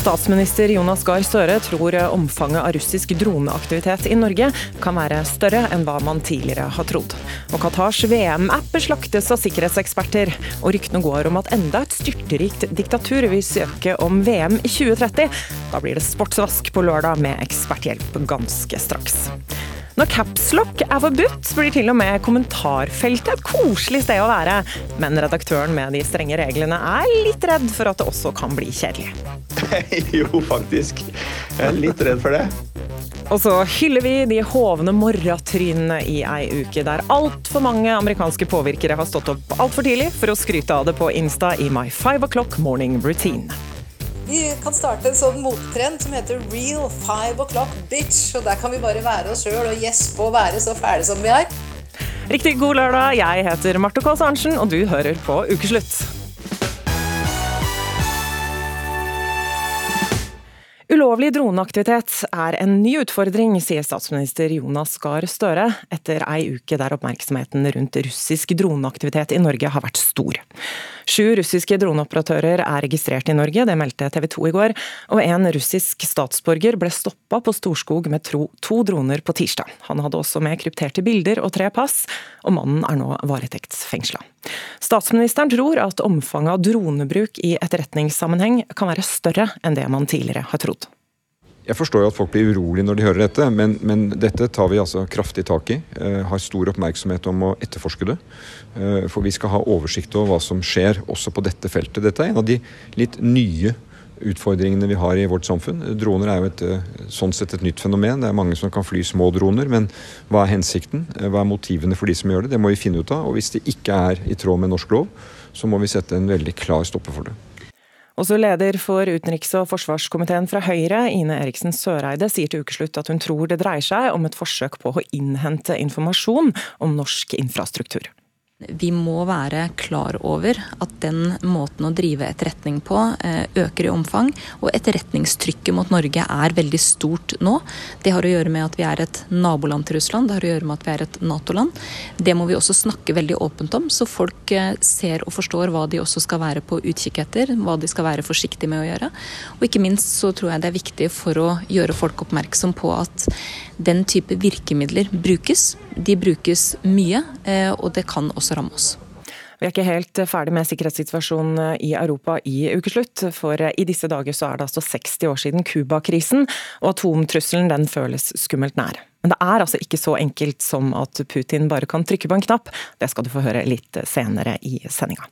Statsminister Jonas Gahr Støre tror omfanget av russisk droneaktivitet i Norge kan være større enn hva man tidligere har trodd. Og Qatars VM-app slaktes av sikkerhetseksperter, og ryktene går om at enda et styrterikt diktatur vil søke om VM i 2030. Da blir det sportsvask på lørdag med eksperthjelp ganske straks. Når capslock er forbudt, blir til og med kommentarfeltet et koselig sted å være. Men redaktøren med de strenge reglene er litt redd for at det også kan bli kjedelig. jo, faktisk. Jeg er litt redd for det. Og så hyller vi de hovne morratrynene i ei uke der altfor mange amerikanske påvirkere har stått opp altfor tidlig for å skryte av det på Insta i My Five O'Clock Morning Routine. Vi kan starte en sånn mottrend som heter Real Five O'Clock Bitch. Og der kan vi bare være oss sjøl og gjespe og være så fæle som vi er. Riktig god lørdag. Jeg heter Marte Kaas Arntzen, og du hører på Ukeslutt. Ulovlig droneaktivitet er en ny utfordring, sier statsminister Jonas Gahr Støre, etter ei uke der oppmerksomheten rundt russisk droneaktivitet i Norge har vært stor. Sju russiske droneoperatører er registrert i Norge, det meldte TV 2 i går. Og en russisk statsborger ble stoppa på Storskog med to, droner på tirsdag. Han hadde også med krypterte bilder og tre pass, og mannen er nå varetektsfengsla. Statsministeren tror at omfanget av dronebruk i etterretningssammenheng kan være større enn det man tidligere har trodd. Jeg forstår jo at folk blir urolige når de hører dette, men, men dette tar vi altså kraftig tak i. Eh, har stor oppmerksomhet om å etterforske det. Eh, for vi skal ha oversikt over hva som skjer også på dette feltet. Dette er en av de litt nye utfordringene vi har i vårt samfunn. Droner er jo et, eh, sånn sett et nytt fenomen. Det er mange som kan fly små droner, men hva er hensikten? Hva er motivene for de som gjør det? Det må vi finne ut av. Og hvis det ikke er i tråd med norsk lov, så må vi sette en veldig klar stopper for det. Også leder for utenriks- og forsvarskomiteen fra Høyre, Ine Eriksen Søreide, sier til ukeslutt at hun tror det dreier seg om et forsøk på å innhente informasjon om norsk infrastruktur. Vi må være klar over at den måten å drive etterretning på eh, øker i omfang, og etterretningstrykket mot Norge er veldig stort nå. Det har å gjøre med at vi er et naboland til Russland, det har å gjøre med at vi er et Nato-land. Det må vi også snakke veldig åpent om, så folk eh, ser og forstår hva de også skal være på utkikk etter, hva de skal være forsiktige med å gjøre. Og ikke minst så tror jeg det er viktig for å gjøre folk oppmerksom på at den type virkemidler brukes. De brukes mye, eh, og det kan også ramme oss. Vi er ikke helt ferdig med sikkerhetssituasjonen i Europa i ukeslutt, for i disse dager så er det altså 60 år siden Cuba-krisen, og atomtrusselen den føles skummelt nær. Men det er altså ikke så enkelt som at Putin bare kan trykke på en knapp. Det skal du få høre litt senere i sendinga.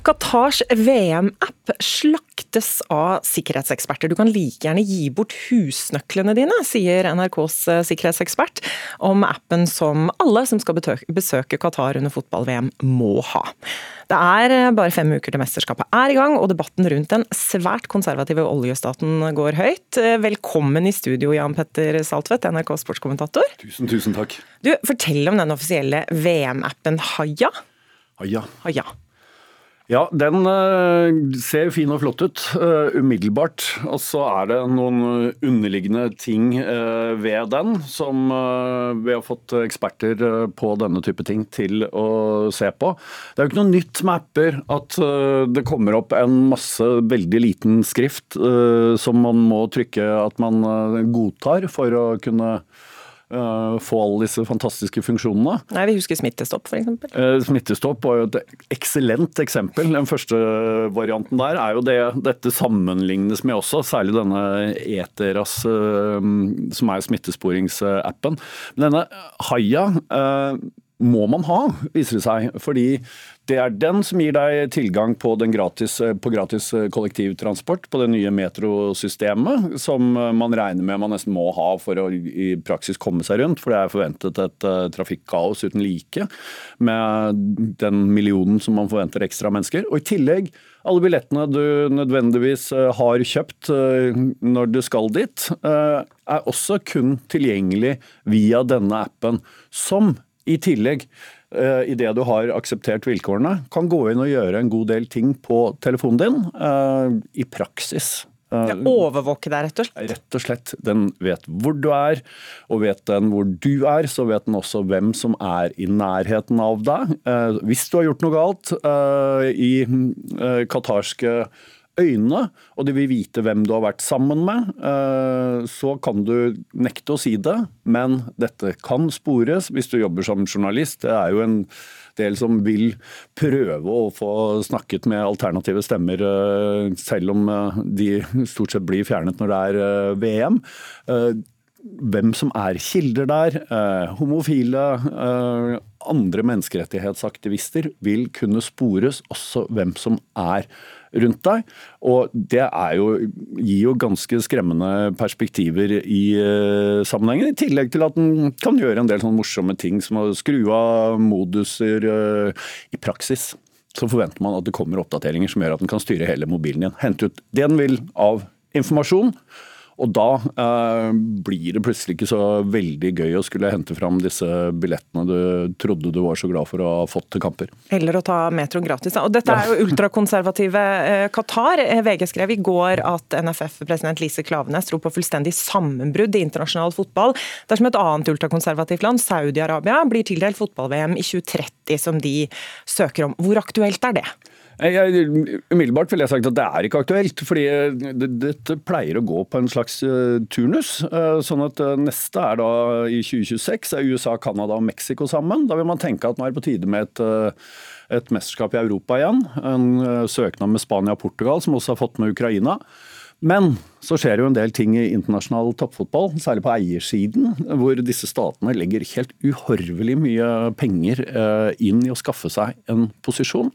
Qatars VM-app slaktes av sikkerhetseksperter. Du kan like gjerne gi bort husnøklene dine, sier NRKs eh, sikkerhetsekspert om appen som alle som skal besøke Qatar under fotball-VM må ha. Det er eh, bare fem uker til mesterskapet er i gang, og debatten rundt den svært konservative oljestaten går høyt. Eh, velkommen i studio, Jan Petter Saltvedt, NRK sportskommentator. Tusen, tusen takk. Du, Fortell om den offisielle VM-appen Haya. Haya. Haya. Ja, den uh, ser fin og flott ut uh, umiddelbart. Og så er det noen underliggende ting uh, ved den som vi har fått eksperter på denne type ting til å se på. Det er jo ikke noe nytt med apper at det kommer opp en masse veldig liten skrift som man må trykke at man godtar for å kunne få alle disse fantastiske funksjonene. Nei, Vi husker Smittestopp, f.eks. Uh, smittestopp var jo et eksellent eksempel. Den første varianten der er jo det dette sammenlignes med også, særlig denne Eteras, uh, som er smittesporingsappen. Denne Haya må man ha, viser det seg. Fordi det er den som gir deg tilgang på, gratis, på gratis kollektivtransport på det nye metrosystemet, som man regner med man nesten må ha for å i praksis komme seg rundt. For det er forventet et uh, trafikkaos uten like med den millionen som man forventer ekstra mennesker. Og i tillegg alle billettene du nødvendigvis uh, har kjøpt uh, når du skal dit, er også kun tilgjengelig via denne appen, som i tillegg uh, idet du har akseptert vilkårene, kan gå inn og gjøre en god del ting på telefonen din uh, i praksis. Uh, overvåke deg, rett og slett? Rett og slett. Den vet hvor du er, og vet den hvor du er, så vet den også hvem som er i nærheten av deg. Uh, hvis du har gjort noe galt i qatarske øynene, og de vil vite hvem du har vært sammen med, eh, så kan du nekte å si det. Men dette kan spores hvis du jobber som journalist. Det er jo en del som vil prøve å få snakket med alternative stemmer, eh, selv om eh, de stort sett blir fjernet når det er VM hvem som er kilder der. homofile, andre menneskerettighetsaktivister vil kunne spores, også hvem som er rundt deg. Og det jo, gir jo ganske skremmende perspektiver i uh, sammenhengen. I tillegg til at den kan gjøre en del sånne morsomme ting som å skru av moduser uh, i praksis. Så forventer man at det kommer oppdateringer som gjør at den kan styre hele mobilen igjen. Hente ut det den vil av informasjon og da eh, blir det plutselig ikke så veldig gøy å skulle hente fram disse billettene du trodde du var så glad for å ha fått til kamper. Eller å ta metroen gratis. Og dette er jo ultrakonservative eh, Qatar. Eh, VG skrev i går at NFF-president Lise Klavenes tror på fullstendig sammenbrudd i internasjonal fotball dersom et annet ultrakonservativt land, Saudi-Arabia, blir tildelt fotball-VM i 2030 som de søker om. Hvor aktuelt er det? Jeg, umiddelbart ville jeg sagt at det er ikke aktuelt. fordi Dette pleier å gå på en slags uh, turnus. Uh, sånn at Neste er da i 2026 er USA, Canada og Mexico sammen. Da vil man tenke at nå er det på tide med et, et mesterskap i Europa igjen. En søknad med Spania og Portugal, som også har fått med Ukraina. Men så skjer jo en del ting i internasjonal toppfotball, særlig på eiersiden, hvor disse statene legger helt uhorvelig mye penger inn i å skaffe seg en posisjon.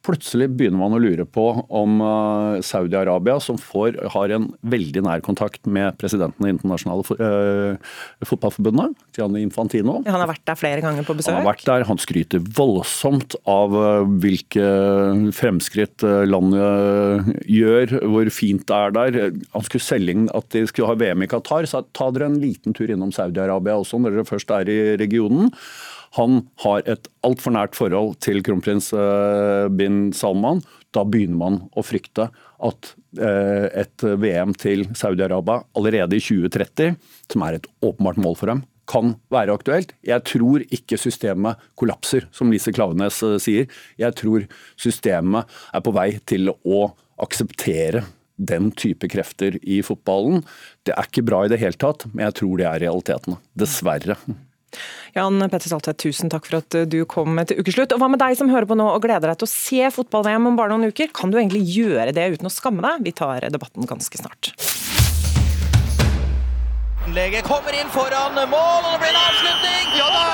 Plutselig begynner man å lure på om eh, Saudi-Arabia, som får, har en veldig nær kontakt med presidenten i internasjonale uh, fotballforbundet, Gianni Infantino Han har vært der flere ganger på besøk? Han har vært der, han skryter voldsomt av uh, hvilke fremskritt landet gjør, hvor fint det er der. Han skulle selge inn at de skulle ha VM i Qatar, så ta dere en liten tur innom Saudi-Arabia også når dere først er i regionen. Han har et altfor nært forhold til kronprins eh, bin Salman. Da begynner man å frykte at eh, et VM til Saudi-Arabia allerede i 2030, som er et åpenbart mål for dem, kan være aktuelt. Jeg tror ikke systemet kollapser, som Lise Klavenes eh, sier. Jeg tror systemet er på vei til å akseptere den type krefter i fotballen. Det er ikke bra i det hele tatt, men jeg tror det er realitetene. Dessverre. Jan Petter Saltvedt, tusen takk for at du kom til ukeslutt. Og Hva med deg som hører på nå og gleder deg til å se fotball-VM om bare noen uker? Kan du egentlig gjøre det uten å skamme deg? Vi tar debatten ganske snart. Innlegget kommer inn foran mål, og det blir en avslutning! Ja da!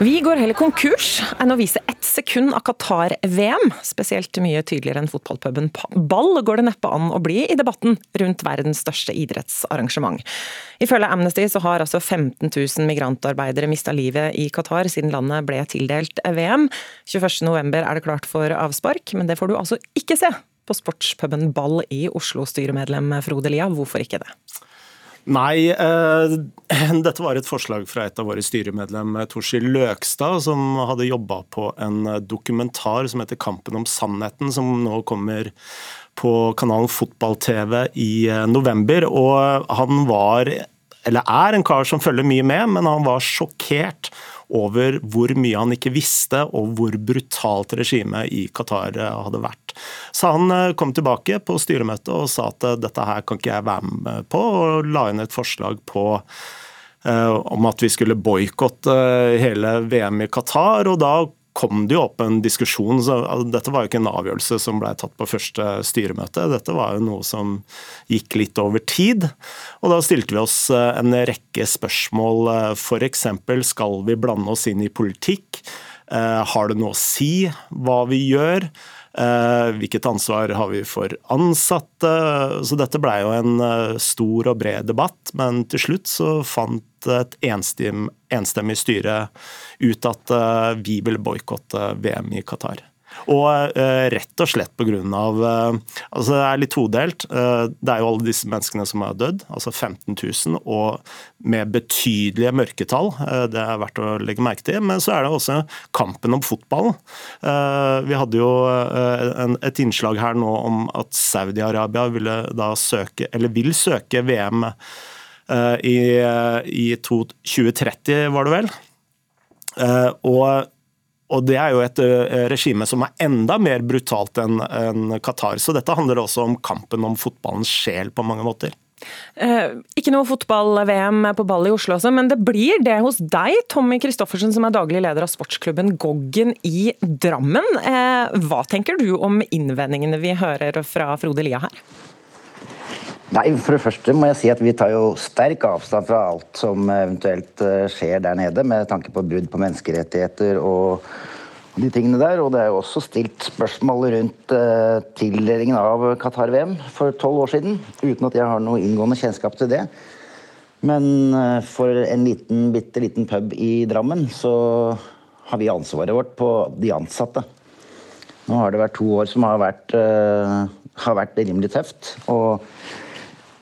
Vi går heller konkurs enn å vise ett sekund av Qatar-VM. Spesielt mye tydeligere enn fotballpuben Ball går det neppe an å bli i debatten rundt verdens største idrettsarrangement. Ifølge Amnesty så har altså 15 000 migrantarbeidere mista livet i Qatar siden landet ble tildelt VM. 21.11 er det klart for avspark, men det får du altså ikke se på sportspuben Ball i Oslo, styremedlem Frode Lia. Hvorfor ikke det? Nei, eh, dette var et forslag fra et av våre styremedlem, Torsil Løkstad, som hadde jobba på en dokumentar som heter 'Kampen om sannheten', som nå kommer på kanalen Fotball-TV i eh, november. Og han var, eller er, en kar som følger mye med, men han var sjokkert over hvor mye han ikke visste, og hvor brutalt regimet i Qatar eh, hadde vært. Så han eh, kom tilbake på styremøtet og sa at eh, dette her kan ikke jeg være med på, og la inn et forslag på om at vi skulle boikotte hele VM i Qatar. og Da kom det jo opp en diskusjon. så altså, Dette var jo ikke en avgjørelse som ble tatt på første styremøte. Dette var jo noe som gikk litt over tid. Og da stilte vi oss eh, en rekke spørsmål. F.eks. skal vi blande oss inn i politikk? Eh, har det noe å si hva vi gjør? Eh, hvilket ansvar har vi for ansatte? Så dette ble jo en stor og bred debatt, men til slutt så fant et enstemmig styre ut at eh, vi ville boikotte VM i Qatar. Og uh, rett og slett pga. Uh, altså det er litt todelt. Uh, det er jo alle disse menneskene som har dødd, altså 15 000, og med betydelige mørketall. Det er verdt å legge merke til. Men så er det også kampen om fotballen. vi hadde jo et innslag her nå om at Saudi-Arabia ville da søke, eller vil søke VM Eh, i, eh, i 2030, var det vel. Eh, og, og det er jo et regime som er enda mer brutalt enn en Qatar. Så dette handler også om kampen om fotballens sjel på mange måter. Eh, ikke noe fotball-VM på ball i Oslo også, men det blir det hos deg, Tommy Christoffersen, som er daglig leder av sportsklubben Goggen i Drammen. Eh, hva tenker du om innvendingene vi hører fra Frode Lia her? Nei, For det første må jeg si at vi tar jo sterk avstand fra alt som eventuelt eh, skjer der nede, med tanke på brudd på menneskerettigheter og de tingene der. Og det er jo også stilt spørsmål rundt uh, tildelingen av Qatar-VM for tolv år siden, uten at jeg har noe inngående kjennskap til det. Men uh, for en liten, bitte liten pub i Drammen så har vi ansvaret vårt på de ansatte. Nå har det vært to år som har vært, har vært rimelig tøft. og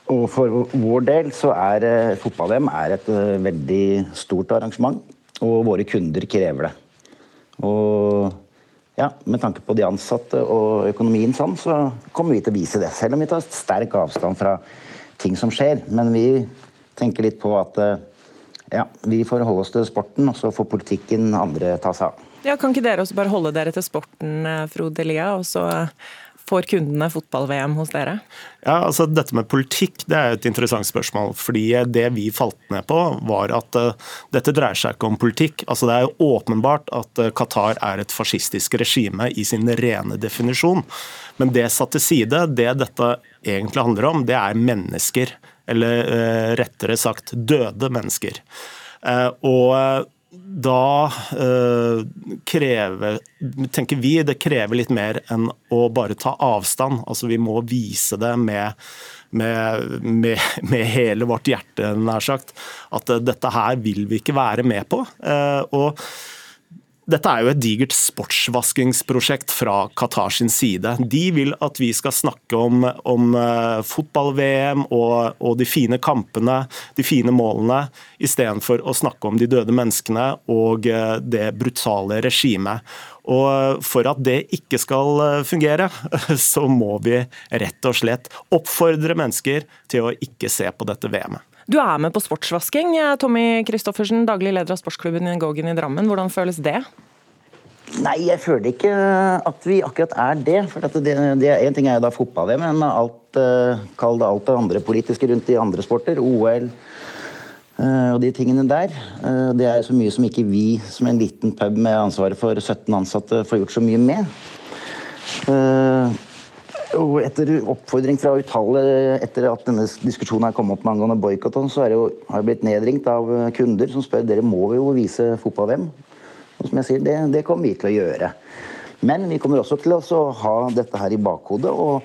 og for vår del så er uh, fotball-VM et uh, veldig stort arrangement, og våre kunder krever det. Og ja, med tanke på de ansatte og økonomien sånn, så kommer vi til å vise det. Selv om vi tar sterk avstand fra ting som skjer. Men vi tenker litt på at uh, ja, vi får holde oss til sporten, og så får politikken andre ta seg av. Ja, Kan ikke dere også bare holde dere til sporten, Frode Lia, og så Får kundene fotball-VM hos dere? Ja, altså Dette med politikk det er et interessant spørsmål. fordi Det vi falt ned på, var at uh, dette dreier seg ikke om politikk. Altså Det er jo åpenbart at uh, Qatar er et fascistisk regime i sin rene definisjon. Men det satt til side, det dette egentlig handler om, det er mennesker. Eller uh, rettere sagt døde mennesker. og da øh, krever, tenker vi, det krever litt mer enn å bare ta avstand. Altså Vi må vise det med, med, med, med hele vårt hjerte, nær sagt. At uh, dette her vil vi ikke være med på. Uh, og dette er jo et digert sportsvaskingsprosjekt fra Qatar sin side. De vil at vi skal snakke om, om uh, fotball-VM og, og, de fine kampene, de fine målene, istedenfor å snakke om de døde menneskene og uh, det brutale regimet. Og For at det ikke skal fungere, så må vi rett og slett oppfordre mennesker til å ikke se på dette VM-et. Du er med på sportsvasking. Tommy Christoffersen, daglig leder av sportsklubben i Gogen i Drammen. Hvordan føles det? Nei, jeg føler ikke at vi akkurat er det. For det, det, En ting er jo da fotball, men alt, eh, kall det alt det andre politiske rundt i andre sporter. OL eh, og de tingene der. Eh, det er så mye som ikke vi som en liten pub med ansvaret for 17 ansatte får gjort så mye med. Og etter oppfordring fra utallige etter at denne diskusjonen her kommet opp med angående boikott, så jo, har jeg blitt nedringt av kunder som spør dere må jo vise fotball-VM. Og som jeg sier, det, det, kommer vi til å gjøre. Men vi kommer også til å ha dette her i bakhodet. og,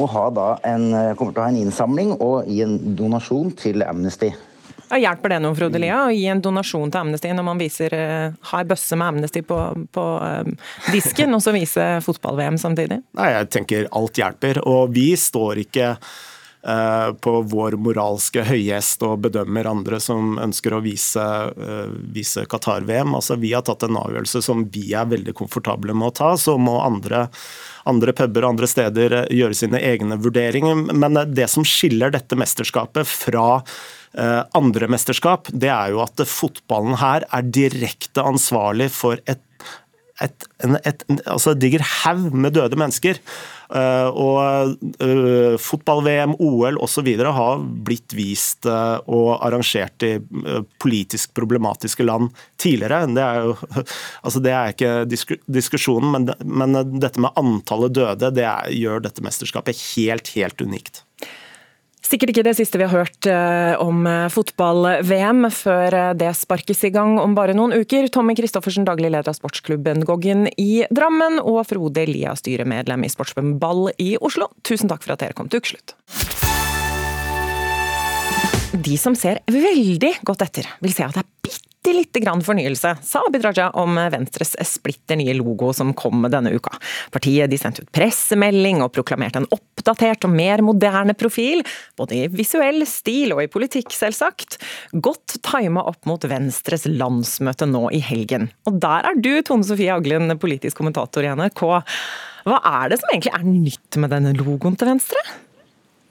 og en, kommer til å ha en innsamling og gi en donasjon til Amnesty. Ja, hjelper det noe, Frode Lia, å gi en donasjon til Amnesty når man viser, uh, har bøsse med Amnesty på, på uh, disken, og så vise fotball-VM samtidig? Nei, jeg tenker alt hjelper. Og vi står ikke på vår moralske høyhest og bedømmer andre som ønsker å vise, vise Qatar-VM. Altså, vi har tatt en avgjørelse som vi er veldig komfortable med å ta. Så må andre andre puber og andre steder gjøre sine egne vurderinger. Men det som skiller dette mesterskapet fra Eh, andre mesterskap, det er jo at fotballen her er direkte ansvarlig for et et, en, et, altså diger haug med døde mennesker. Uh, og uh, fotball-VM, OL osv. har blitt vist uh, og arrangert i politisk problematiske land tidligere. Det er jo altså det er ikke disk diskusjonen, men, men, dette med antallet døde det er, gjør dette mesterskapet helt, helt unikt. Sikkert ikke det siste vi har hørt eh, om eh, fotball-VM, før eh, det sparkes i gang om bare noen uker. Tommy Christoffersen, daglig leder av sportsklubben Goggen i Drammen, og Frode Lia, styremedlem i Sportsklubben Ball i Oslo. Tusen takk for at dere kom til ukeslutt. De som ser veldig godt etter, vil se at det er bitte lite grann fornyelse, sa Abid Raja om Venstres splitter nye logo som kom denne uka. Partiet de sendte ut pressemelding og proklamerte en oppdatert og mer moderne profil, både i visuell stil og i politikk, selvsagt. Godt tima opp mot Venstres landsmøte nå i helgen. Og der er du, Tone Sofie Aglen, politisk kommentator i NRK. Hva er det som egentlig er nytt med denne logoen til Venstre?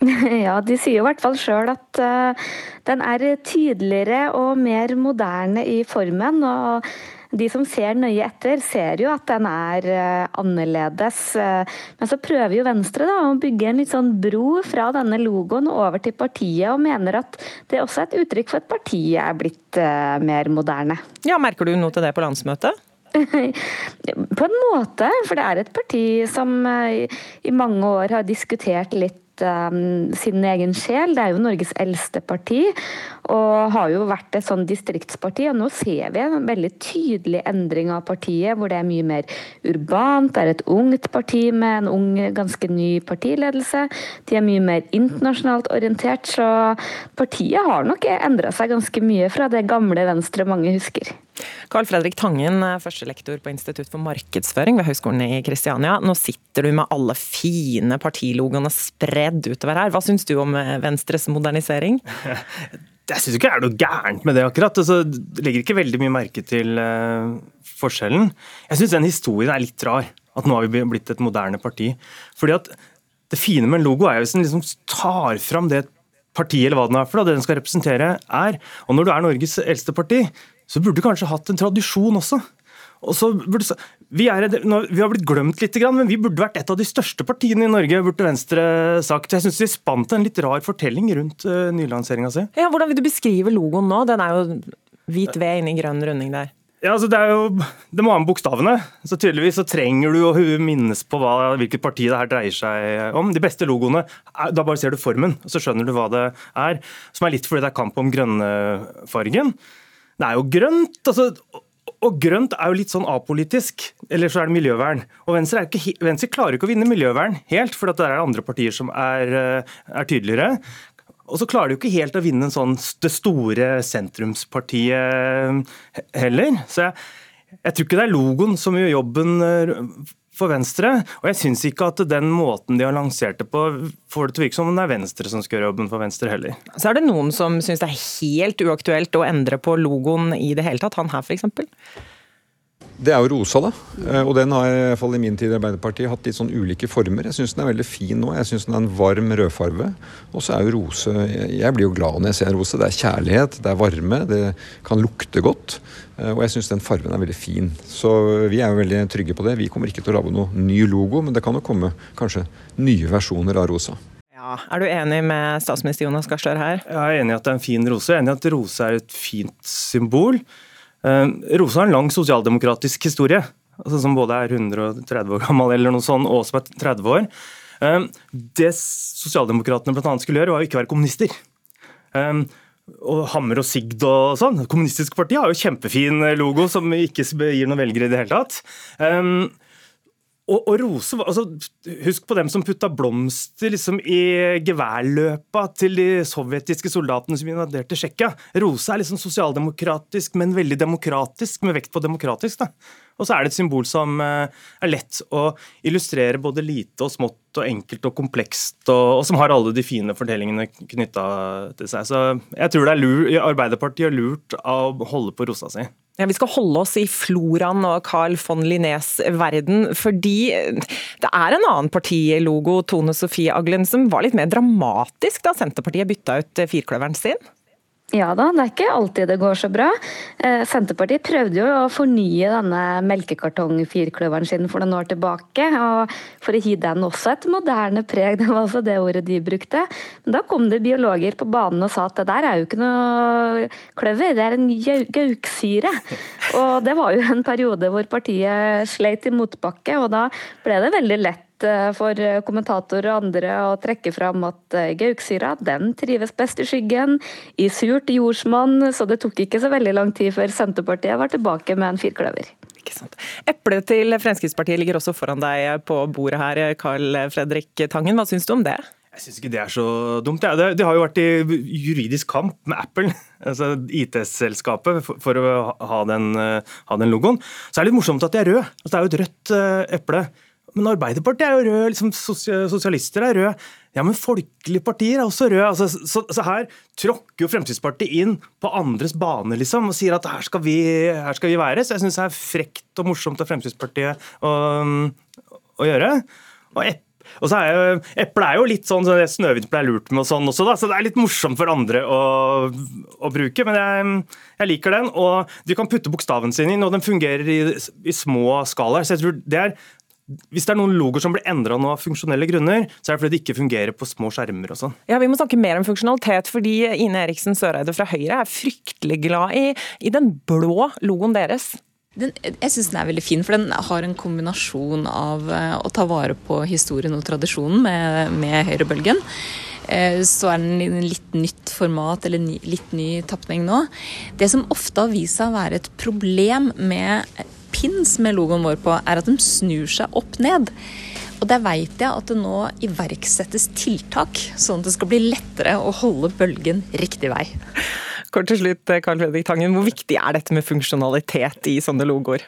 Ja, de sier jo i hvert fall sjøl at uh, den er tydeligere og mer moderne i formen. og de som ser nøye etter, ser jo at den er uh, annerledes. Uh, men så prøver jo Venstre da, å bygge en litt sånn bro fra denne logoen over til partiet, og mener at det også er et uttrykk for at partiet er blitt mer moderne. Ja, Merker du noe til det på landsmøtet? på en måte, for det er et parti som i mange år har diskutert litt sin egen sjel. Det er jo Norges eldste parti, og har jo vært et sånn distriktsparti. Og nå ser vi en veldig tydelig endring av partiet, hvor det er mye mer urbant. Det er et ungt parti med en ung, ganske ny partiledelse. De er mye mer internasjonalt orientert, så partiet har nok endra seg ganske mye fra det gamle Venstre mange husker. Carl Fredrik Tangen, førstelektor på Institutt for markedsføring ved Høgskolen i Kristiania. Nå sitter du med alle fine partilogoene spredd utover her. Hva syns du om eh, Venstres modernisering? Jeg syns ikke det er noe gærent med det, akkurat. Altså, det legger ikke veldig mye merke til uh, forskjellen. Jeg syns den historien er litt rar. At nå har vi blitt et moderne parti. Fordi at Det fine med en logo er hvis den liksom tar fram det partiet eller hva den er for det den skal representere, er. Og når du er Norges eldste parti, så burde du kanskje hatt en tradisjon også. Burde, vi, er, vi, har blitt glemt litt, men vi burde vært et av de største partiene i Norge, burde Venstre sagt. Jeg syns de spant en litt rar fortelling rundt uh, nylanseringa si. Ja, hvordan vil du beskrive logoen nå? Den er jo hvit ved inni grønn runding der. Ja, altså Det er jo, det må ha med bokstavene. Så tydeligvis så trenger du å minnes på hva, hvilket parti det her dreier seg om. De beste logoene, da bare ser du formen, og så skjønner du hva det er. Som er litt fordi det er kamp om grønnfargen. Det er jo grønt. altså og grønt er jo litt sånn apolitisk, eller så er det miljøvern. Og Venstre, ikke, Venstre klarer ikke å vinne miljøvern helt, for det er andre partier som er, eh, er tydeligere. Og så klarer de jo ikke helt å vinne sånn det store sentrumspartiet heller. Så jeg, jeg tror ikke det er logoen som gjør jobben eh, for Venstre. Og jeg syns ikke at den måten de har lansert det på, får det til å virke som om det er Venstre som skal gjøre jobben for Venstre heller. Så er det noen som syns det er helt uaktuelt å endre på logoen i det hele tatt, han her f.eks.? Det er jo rosa, da. Eh, og den har i hvert fall i min tid i Arbeiderpartiet hatt litt sånn ulike former. Jeg syns den er veldig fin nå. Jeg syns den er en varm rødfarve. Og så er jo rose Jeg blir jo glad når jeg ser en rose. Det er kjærlighet, det er varme, det kan lukte godt. Eh, og jeg syns den fargen er veldig fin. Så vi er jo veldig trygge på det. Vi kommer ikke til å lage noe ny logo, men det kan jo komme kanskje nye versjoner av rosa. Ja, er du enig med statsminister Jonas Gahr Støre her? Jeg er enig i at det er en fin rose. Jeg er enig i at rose er et fint symbol. Eh, Rosa har en lang sosialdemokratisk historie, altså som både er 130 år gammel eller noe sånt, og som er 30 år. Eh, det sosialdemokratene bl.a. skulle gjøre, var jo ikke være kommunister. Eh, og Hammer og Sigd og sånn. Kommunistisk parti har jo kjempefin logo som ikke gir noen velgere i det hele tatt. Og, og rose, altså, Husk på dem som putta blomster liksom, i geværløpa til de sovjetiske soldatene som invaderte Tsjekkia. Rose er liksom sosialdemokratisk, men veldig demokratisk, med vekt på demokratisk. da. Og så er det et symbol som eh, er lett å illustrere både lite og smått og enkelt og komplekst, og, og som har alle de fine fortellingene knytta til seg. Så jeg tror det er lur, Arbeiderpartiet er lurt av å holde på rosa si. Ja, Vi skal holde oss i floraen og Carl von Linnés verden, fordi det er en annen partilogo, Tone Sofie Aglen, som var litt mer dramatisk da Senterpartiet bytta ut firkløveren sin? Ja da, det er ikke alltid det går så bra. Eh, Senterpartiet prøvde jo å fornye denne melkekartongfirkløveren sin for noen år tilbake. og For å gi den også et moderne preg, det var altså det ordet de brukte. Men da kom det biologer på banen og sa at det der er jo ikke noe kløver, det er en gauksyre. Og det var jo en periode hvor partiet sleit i motbakke, og da ble det veldig lett Eh, for kommentatorer og andre å trekke fram at eh, gauksyra den trives best i skyggen, i surt jordsmonn, så det tok ikke så veldig lang tid før Senterpartiet var tilbake med en firkløver. Eplet til Fremskrittspartiet ligger også foran deg på bordet her, Carl Fredrik Tangen. Hva syns du om det? Jeg syns ikke det er så dumt. Det, det, har jo vært i juridisk kamp med Apple, altså IT-selskapet, for, for, å ha den, eh, ha den, logoen. Så er det litt morsomt at de er røde. Altså, det er jo et rødt eple. Men Arbeiderpartiet er jo rød, liksom sosialister er røde. Ja, men folkelige partier er også røde. Altså, så, så, her tråkker jo Fremskrittspartiet inn på andres bane liksom, og sier at her skal vi, her skal vi være. Så jeg syns det er frekt og morsomt av Fremskrittspartiet å, å gjøre. Og og så er jo, Eple er jo litt sånn så Snøhvit ble lurt med og sånn også, da, så det er litt morsomt for andre å, å bruke. Men jeg, jeg, liker den, og de kan putte bokstaven sin inn, og den fungerer i, i små skalaer. Så jeg tror det er hvis det er noen logoer som blir endra av funksjonelle grunner, så er det fordi det ikke fungerer på små skjermer og sånn. Ja, Vi må snakke mer om funksjonalitet, fordi Ine Eriksen Søreide fra Høyre er fryktelig glad i, i den blå logoen deres. Den, jeg syns den er veldig fin, for den har en kombinasjon av uh, å ta vare på historien og tradisjonen med, med høyrebølgen. Uh, så er den i en litt nytt format, eller ny, litt ny tapning nå. Det som ofte har vist seg å være et problem med pins med logoen vår på, er at de snur seg opp ned. Og der veit jeg at det nå iverksettes tiltak, sånn at det skal bli lettere å holde bølgen riktig vei. Kort til slutt, Karl Fredrik Tangen. Hvor viktig er dette med funksjonalitet i sånne logoer?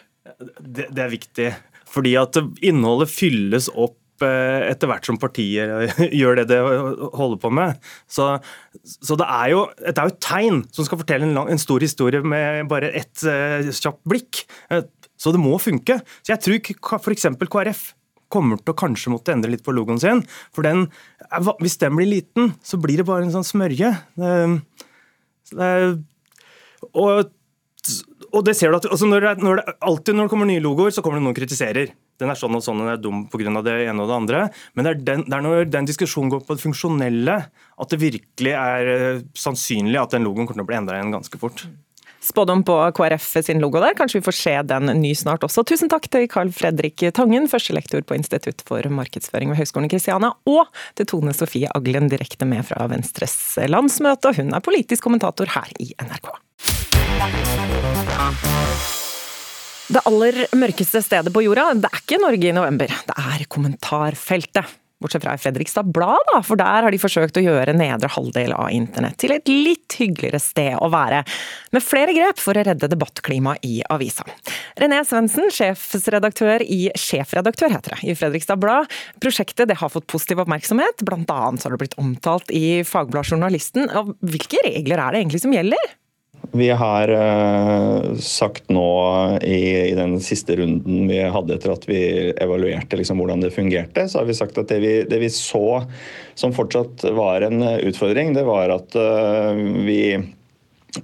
Det, det er viktig, fordi at innholdet fylles opp eh, etter hvert som partiet gjør det det holder på med. Så, så det er jo et tegn som skal fortelle en, lang, en stor historie med bare ett uh, kjapt blikk. Så det må funke. Så jeg tror f.eks. KrF kommer til å kanskje måtte endre litt på logoen sin. For den, hvis den blir liten, så blir det bare en sånn smørje. Det, og, og, det ser du at altså når det, når det, Alltid når det kommer nye logoer, så kommer det noen kritiserer. Den er sånn og sånn, den er dum pga. det ene og det andre. Men det er, den, det er når den diskusjonen går på det funksjonelle, at det virkelig er eh, sannsynlig at den logoen kommer til å bli endra igjen ganske fort spådom på KrF sin logo der. Kanskje vi får se den ny snart også. Tusen takk til Carl Fredrik Tangen, førstelektor på Institutt for markedsføring ved Høgskolen Kristiania, og til Tone Sofie Aglen, direkte med fra Venstres landsmøte. Hun er politisk kommentator her i NRK. Det aller mørkeste stedet på jorda, det er ikke Norge i november, det er kommentarfeltet. Bortsett fra i Fredrikstad Blad, da, for der har de forsøkt å gjøre nedre halvdel av internett til et litt hyggeligere sted å være, med flere grep for å redde debattklimaet i avisa. René Svendsen, sjefsredaktør i Sjefredaktør heter det, i Fredrikstad Blad. Prosjektet det har fått positiv oppmerksomhet, blant annet har det blitt omtalt i Fagbladet Journalisten. Hvilke regler er det egentlig som gjelder? Vi har uh, sagt nå i, i, den siste runden vi hadde etter at vi evaluerte liksom, hvordan det fungerte, så har vi sagt at det vi, det vi, så som fortsatt var en utfordring, det var at uh, vi,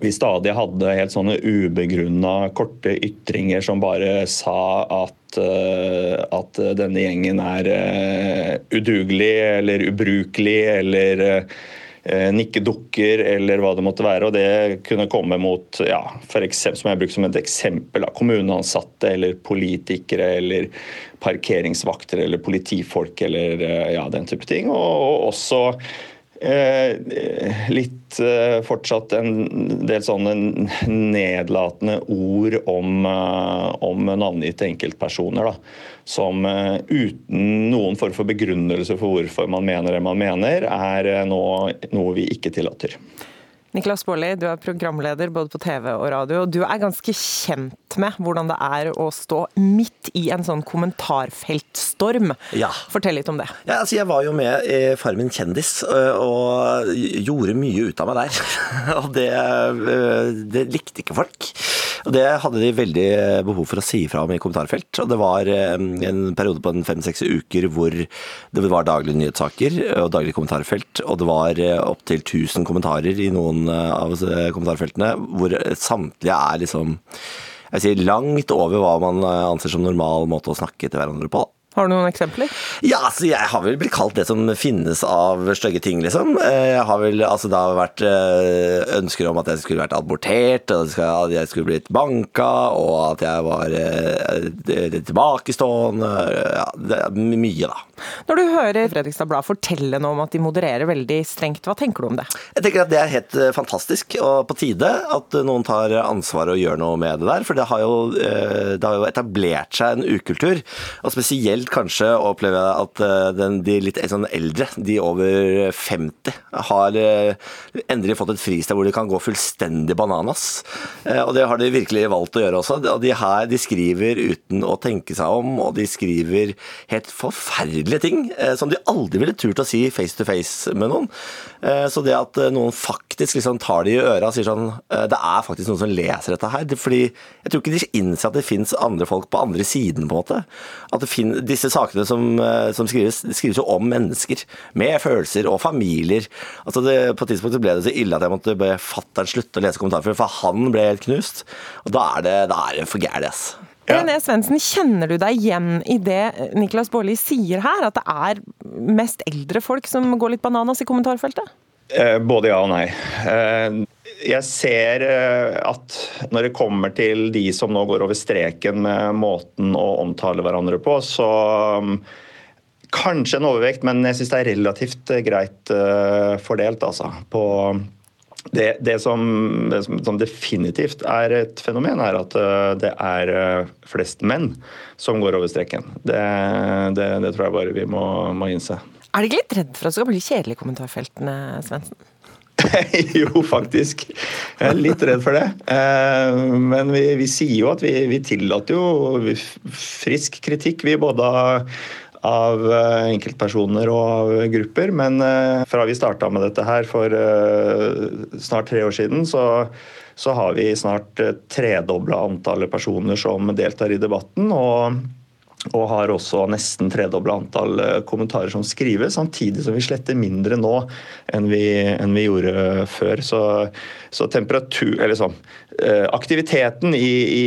vi stadig hadde helt sånne ubegrunna korte ytringer som bare sa at, uh, at denne gjengen er udugelig eller ubrukelig eller Eh, nikkedukker eller hva det måtte være. og Det kunne komme mot, ja, for eksempel, som jeg bruker som et eksempel, kommuneansatte eller politikere eller parkeringsvakter eller politifolk eller eh, ja, den type ting. Og, og også Eh, litt eh, fortsatt en del sånne nedlatende ord om, eh, om navngitte enkeltpersoner. Da, som uten noen form for begrunnelse for hvorfor man mener det man mener, er nå noe vi ikke tillater. Niklas Baarli, du er programleder både på TV og radio. og Du er ganske kjent med hvordan det er å stå midt i en sånn kommentarfeltstorm. Ja. Fortell litt om det. Ja, altså jeg var jo med i Farmen kjendis og gjorde mye ut av meg der. Og det, det likte ikke folk. Og Det hadde de veldig behov for å si fra om i kommentarfelt. Og det var en periode på fem-seks uker hvor det var daglige nyhetssaker og daglig kommentarfelt, og det var opptil 1000 kommentarer i noen av kommentarfeltene, hvor samtlige er liksom jeg sier langt over hva man anser som normal måte å snakke til hverandre på. Har du noen eksempler? Ja, altså jeg har vel blitt kalt det som finnes av stygge ting, liksom. Eh, jeg har vel, altså Det har vært eh, ønsker om at jeg skulle vært abortert, at jeg skulle blitt banka, og at jeg var eh, tilbakestående. Ja, det er mye, da. Når du hører Fredrikstad Blad fortelle noe om at de modererer veldig strengt, hva tenker du om det? Jeg tenker at det er helt fantastisk og på tide at noen tar ansvar og gjør noe med det der. For det har jo, det har jo etablert seg en ukultur, og spesielt spesielt kanskje opplever jeg at eh, den, de litt sånn eldre, de over 50, har eh, endelig fått et fristed hvor de kan gå fullstendig bananas. Eh, og det har de virkelig valgt å gjøre også. Og de her de skriver uten å tenke seg om, og de skriver helt forferdelige ting som de aldri ville turt å si face to face med noen. Så det at noen faktisk liksom tar det i øra og sier sånn Det er faktisk noen som leser dette her. Fordi jeg tror ikke de innser at det fins andre folk på andre siden, på en måte. At det finnes, disse sakene som, eh, som skrives, skrives jo om mennesker med følelser og familier. Altså det, på et tidspunkt ble det så ille at jeg måtte be fatter'n slutte å lese kommentarfeltet, for han ble helt knust. Og da er det, da er det for gærent, ass. Ja. René Svendsen, kjenner du deg igjen i det Niklas Baarli sier her, at det er mest eldre folk som går litt bananas i kommentarfeltet? Eh, både ja og nei. Eh, jeg ser eh, at når det kommer til de som nå går over streken med måten å omtale hverandre på, så um, Kanskje en overvekt, men jeg syns det er relativt eh, greit uh, fordelt, altså. På det, det, som, det, som, definitivt er et fenomen, er at det er flest menn som går over streken. Det, det tror jeg bare vi må, må innse. Er du ikke litt redd for at det skal bli kjedelig i kommentarfeltene, Svendsen? jo, faktisk. Jeg er litt redd for det. Eh, men vi, vi sier jo at vi, vi, tillater jo frisk kritikk, vi både av eh, enkeltpersoner og av grupper. Men eh, fra vi starta med dette her for snart tre år siden, så, så har vi snart tredobla antallet personer som deltar i debatten. og og har også nesten tredobla antall eh, kommentarer som skrives, samtidig som vi sletter mindre nå enn vi, enn vi gjorde før. Så, så temperatur Eller sånn Aktiviteten i, i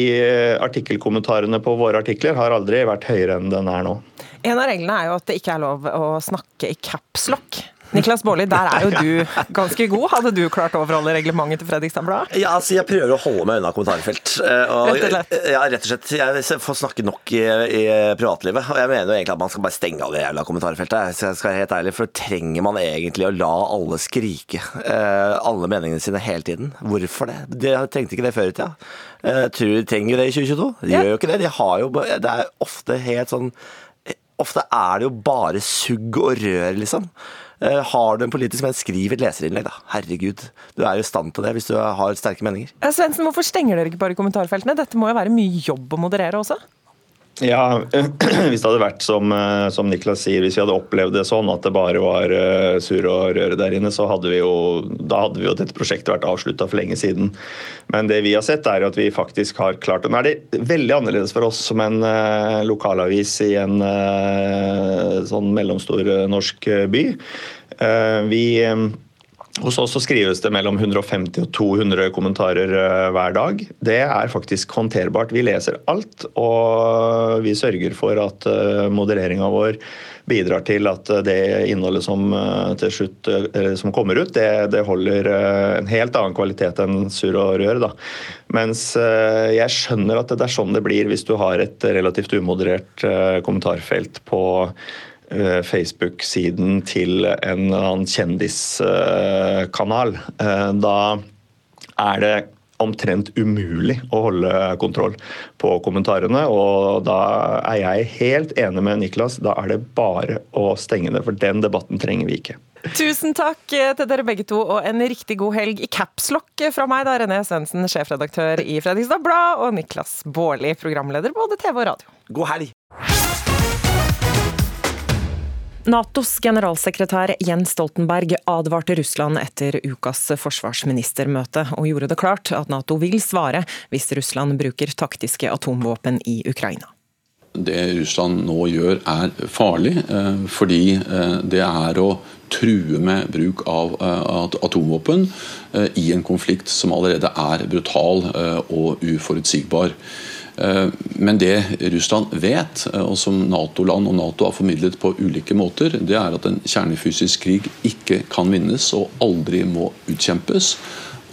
artikkelkommentarene på våre artikler har aldri vært høyere enn den er nå. En av reglene er jo at det ikke er lov å snakke i capslock. Niklas Baarli, der er jo du ganske god. Hadde du klart å overholde reglementet til Fredrikstad Blad? Ja, altså jeg prøver å holde meg unna kommentarfelt. Eh, og, rett og slett? Ja, rett og slett. Jeg får snakke nok i, i, privatlivet. Og jeg mener jo egentlig at man skal bare stenge av det jævla kommentarfeltet. Så jeg skal være helt ærlig, For trenger man egentlig å la alle skrike uh, alle meningene sine hele tiden? Hvorfor det? De trengte ikke det før i tida. Ja. tror de trenger det i 2022? De ja. gjør jo ikke det. De har jo, det er ofte helt sånn Ofte er det jo bare sugg og rør, liksom. Eh, har du en politisk mening, skriv et leserinnlegg, da. Herregud. Du er jo i stand til det hvis du har sterke meninger. Svendsen, hvorfor stenger dere ikke bare kommentarfeltene? Dette må jo være mye jobb å moderere også? Ja, hvis det hadde vært som, eh, som, Niklas sier, hvis vi hadde opplevd det sånn at det bare var surr og røre der inne, så hadde vi jo, da hadde vi jo dette prosjektet vært avslutta for lenge siden. Men det vi har sett, er at vi faktisk har klart det. Nå er det veldig annerledes for oss som en uh, lokalavis i en sånn mellomstor norsk by. vi hos oss så skrives det mellom 150 og 200 kommentarer eh, hver dag. Det er faktisk håndterbart. Vi leser alt, og vi sørger for at eh, modereringa vår bidrar til at eh, det innholdet som slutt som kommer ut, det, det, holder en helt annen kvalitet enn surr og rør. Da. Mens jeg skjønner at det er sånn det blir hvis du har et relativt umoderert kommentarfelt på Facebook-siden til en annen kjendiskanal. Eh, da er det omtrent umulig å holde kontroll på kommentarene. Og da er jeg helt enig med Niklas. Da er det bare å stenge det, for den debatten trenger vi ikke. Tusen takk til dere begge to, og en riktig god helg i capslock fra meg, da René Svendsen, sjefredaktør i Fredrikstad Blad, og Niklas Baarli, programleder både TV og radio. God helg! Natos generalsekretær Jens Stoltenberg advarte Russland etter ukas forsvarsministermøte, og gjorde det klart at Nato vil svare hvis Russland bruker taktiske atomvåpen i Ukraina. Det Russland nå gjør er farlig, eh, fordi eh, det er å true med bruk av eh, atomvåpen i en konflikt som allerede er brutal og uforutsigbar. Eh, men det Russland vet, eh, og som Nato-land og Nato har formidlet på ulike måter, det er at en kjernefysisk krig ikke kan vinnes og aldri må utkjempes.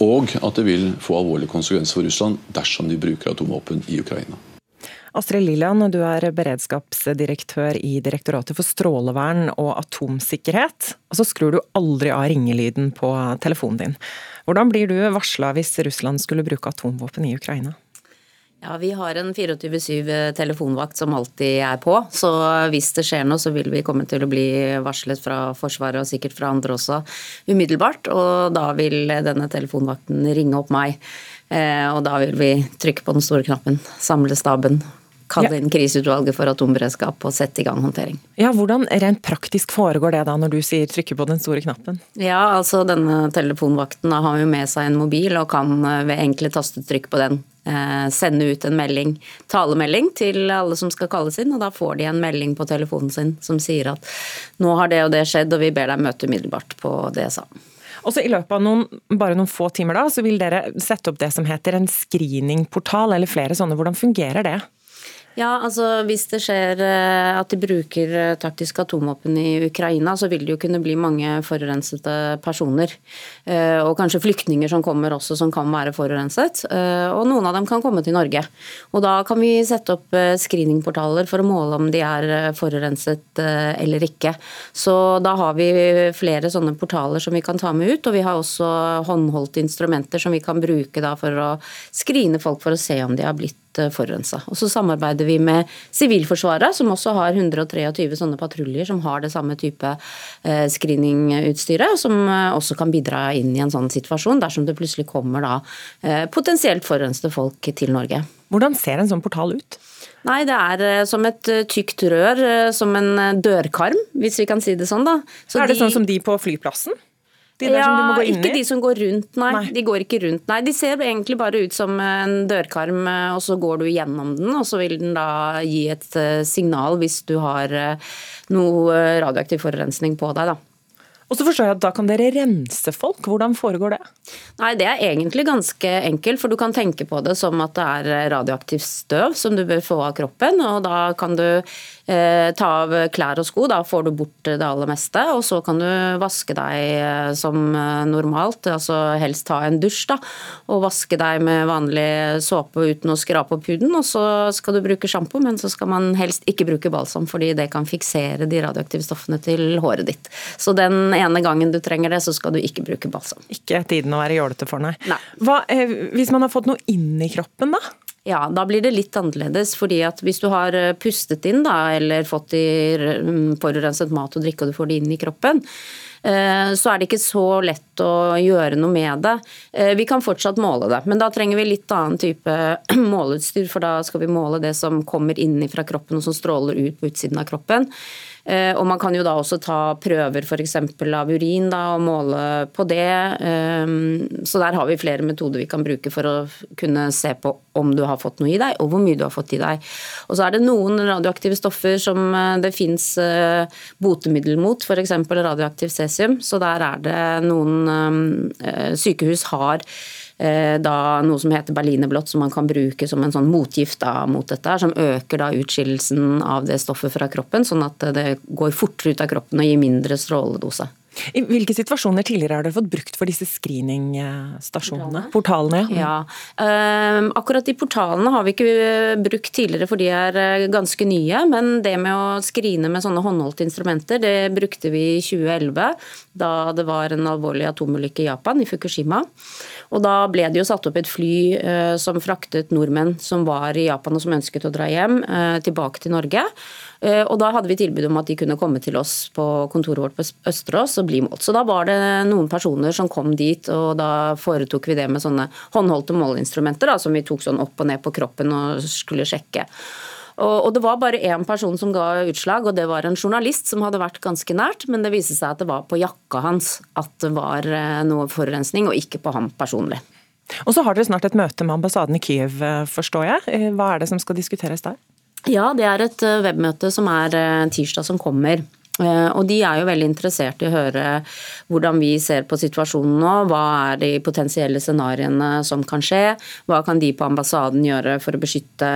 Og at det vil få alvorlige konsekvenser for Russland dersom de bruker atomvåpen i Ukraina. Astrid Lilland, du er beredskapsdirektør i Direktoratet for strålevern og atomsikkerhet. Og så skrur du aldri av ringelyden på telefonen din. Hvordan blir du varsla hvis Russland skulle bruke atomvåpen i Ukraina? Ja, Vi har en 24-7 telefonvakt som alltid er på. Så hvis det skjer noe, så vil vi komme til å bli varslet fra Forsvaret og sikkert fra andre også umiddelbart. Og da vil denne telefonvakten ringe opp meg. Eh, og da vil vi trykke på den store knappen, samle staben, kalle inn kriseutvalget for atomberedskap og sette i gang håndtering. Ja, Hvordan rent praktisk foregår det da, når du sier trykke på den store knappen? Ja, altså Denne telefonvakten har jo med seg en mobil og kan eh, ved enkle tastetrykk på den eh, sende ut en melding, talemelding til alle som skal kalles inn, og da får de en melding på telefonen sin som sier at nå har det og det skjedd, og vi ber deg møte umiddelbart på DSA. Og så I løpet av noen, bare noen få timer da, så vil dere sette opp det som heter en screeningportal, eller flere sånne. Hvordan fungerer det? Ja, altså Hvis det skjer eh, at de bruker eh, taktiske atomvåpen i Ukraina, så vil det jo kunne bli mange forurensede personer. Eh, og kanskje flyktninger som kommer også, som kan være forurenset. Og noen av dem kan komme til Norge. Og da kan vi sette opp screeningportaler for å måle om de er forurenset eller ikke. Så da har vi flere sånne portaler som vi kan ta med ut. Og vi har også håndholdte instrumenter som vi kan bruke for å screene folk for å se om de har blitt Eh, forurensa. Og så samarbeider vi med Sivilforsvaret, som også har 123 sånne patruljer som har det samme type eh, screeningutstyret, som eh, også kan bidra inn i en sånn situasjon dersom det plutselig kommer da potensielt forurensede folk til Norge. Hvordan ser en sånn portal ut? Nei, det er som et tykt rør, som en dørkarm, hvis vi kan si det sånn. da. Så er det de... sånn som de på flyplassen? De ja, ikke de som går rundt, nei. nei. De går ikke rundt, nei. De ser egentlig bare ut som en dørkarm, og så går du gjennom den, og så vil den da gi et eh, signal hvis du har eh, noe radioaktiv forurensning på deg, da. Og så forstår jeg at Da kan dere rense folk. Hvordan foregår det? Nei, Det er egentlig ganske enkelt, for du kan tenke på det som at det er radioaktivt støv som du bør få av kroppen. og Da kan du eh, ta av klær og sko, da får du bort det aller meste. Og så kan du vaske deg eh, som eh, normalt, altså helst ta en dusj. da, Og vaske deg med vanlig såpe uten å skrape opp huden. Og så skal du bruke sjampo, men så skal man helst ikke bruke balsam, fordi det kan fiksere de radioaktive stoffene til håret ditt. Så den ene gangen du trenger det, så skal du ikke bruke balsam. Ikke tiden å være jålete for, nei. nei. Hva, eh, hvis man har fått noe inn i kroppen, da? Ja, da blir det litt annerledes. fordi at hvis du har eh, pustet inn da, eller fått i mm, forurenset mat og drikke og du får det inn i kroppen, eh, så er det ikke så lett å gjøre noe med det. Vi kan fortsatt måle det, men da trenger vi litt annen type måleutstyr. For da skal vi måle det som kommer inn fra kroppen og som stråler ut på utsiden av kroppen. Eh, og man kan jo da også ta prøver f.eks. av urin da, og måle på det. Eh, så der har vi flere metoder vi kan bruke for å kunne se på om du har fått noe i deg, og hvor mye du har fått i deg. Og så er det noen radioaktive stoffer som eh, det fins botemiddel mot, f.eks. radioaktiv cesium. Så der er det noen sykehus har Eh, da noe som heter berlinerblått, som man kan bruke som en sånn motgift da, mot dette, som øker da utskillelsen av det stoffet fra kroppen, sånn at det går fortere ut av kroppen og gir mindre stråledose. I hvilke situasjoner tidligere har dere fått brukt for disse screening-stasjonene? Portalene? ja. Uh, akkurat de portalene har vi ikke brukt tidligere, for de er eh, ganske nye. Men det med å skrine med sånne håndholdte instrumenter, det brukte vi i 2011. Da det var en alvorlig atomulykke i Japan, i Fukushima. Og da ble det jo satt opp et fly uh, som fraktet nordmenn som var i Japan og som ønsket å dra hjem, uh, tilbake til Norge. Eh, og da hadde vi tilbud om at de kunne komme til oss på kontoret vårt på Østerås og bli målt. Så da var det noen personer som kom dit, og da foretok vi det med sånne håndholdte måleinstrumenter da, som vi tok sånn opp og ned på kroppen og skulle sjekke. Og, det var bare én person som ga utslag, og det var en journalist som hadde vært ganske nært, men det viste seg at det var på jakka hans at det var eh, noe forurensning, og ikke på ham personlig. Og så har dere snart et møte med ambassaden i Kyiv, eh, forstår jeg. Hva er det som skal diskuteres der? Ja, det er et webmøte som er tirsdag som kommer. Eh, og de er jo veldig interessert i å høre hvordan vi ser på situasjonen nå. Hva er de potensielle scenarioene som kan skje? Hva kan de på ambassaden gjøre for å beskytte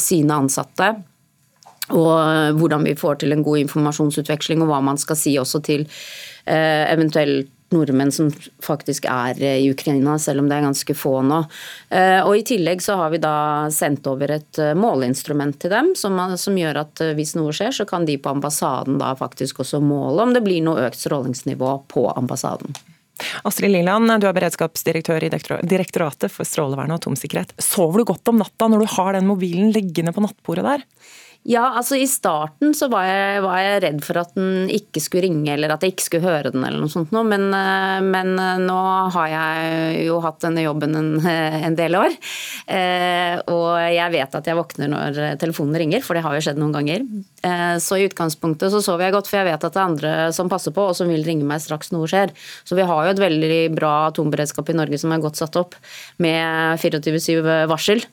sine ansatte? Og hvordan vi får til en god informasjonsutveksling, og hva man skal si også til eh, eventuelt nordmenn som faktisk er eh, i Ukraina, selv om det er ganske få nå. Eh, og I tillegg så har vi da sendt over et eh, måleinstrument til dem, som, som, gjør at hvis noe skjer, så kan de på ambassaden da faktisk også måle om det blir noe økt strålingsnivå på ambassaden. Astrid Liland, du er beredskapsdirektør i Direktoratet for strålevern og atomsikkerhet. Sover du godt om natta når du har den mobilen liggende på nattbordet der? Ja, altså I starten så var jeg, var jeg, redd for at den ikke skulle ringe, eller at jeg ikke skulle høre den, eller noe sånt noe. Men, eh, men eh, nå har jeg jo hatt denne jobben en, en del år. Eh, og jeg vet at jeg våkner når telefonen ringer, for det har jo skjedd noen ganger. Eh, så i utgangspunktet så sover jeg godt, for jeg vet at det er andre som passer på, og som vil ringe meg straks noe skjer. Så vi har jo et veldig bra atomberedskap i Norge som er godt satt opp, med 24-7 varsel.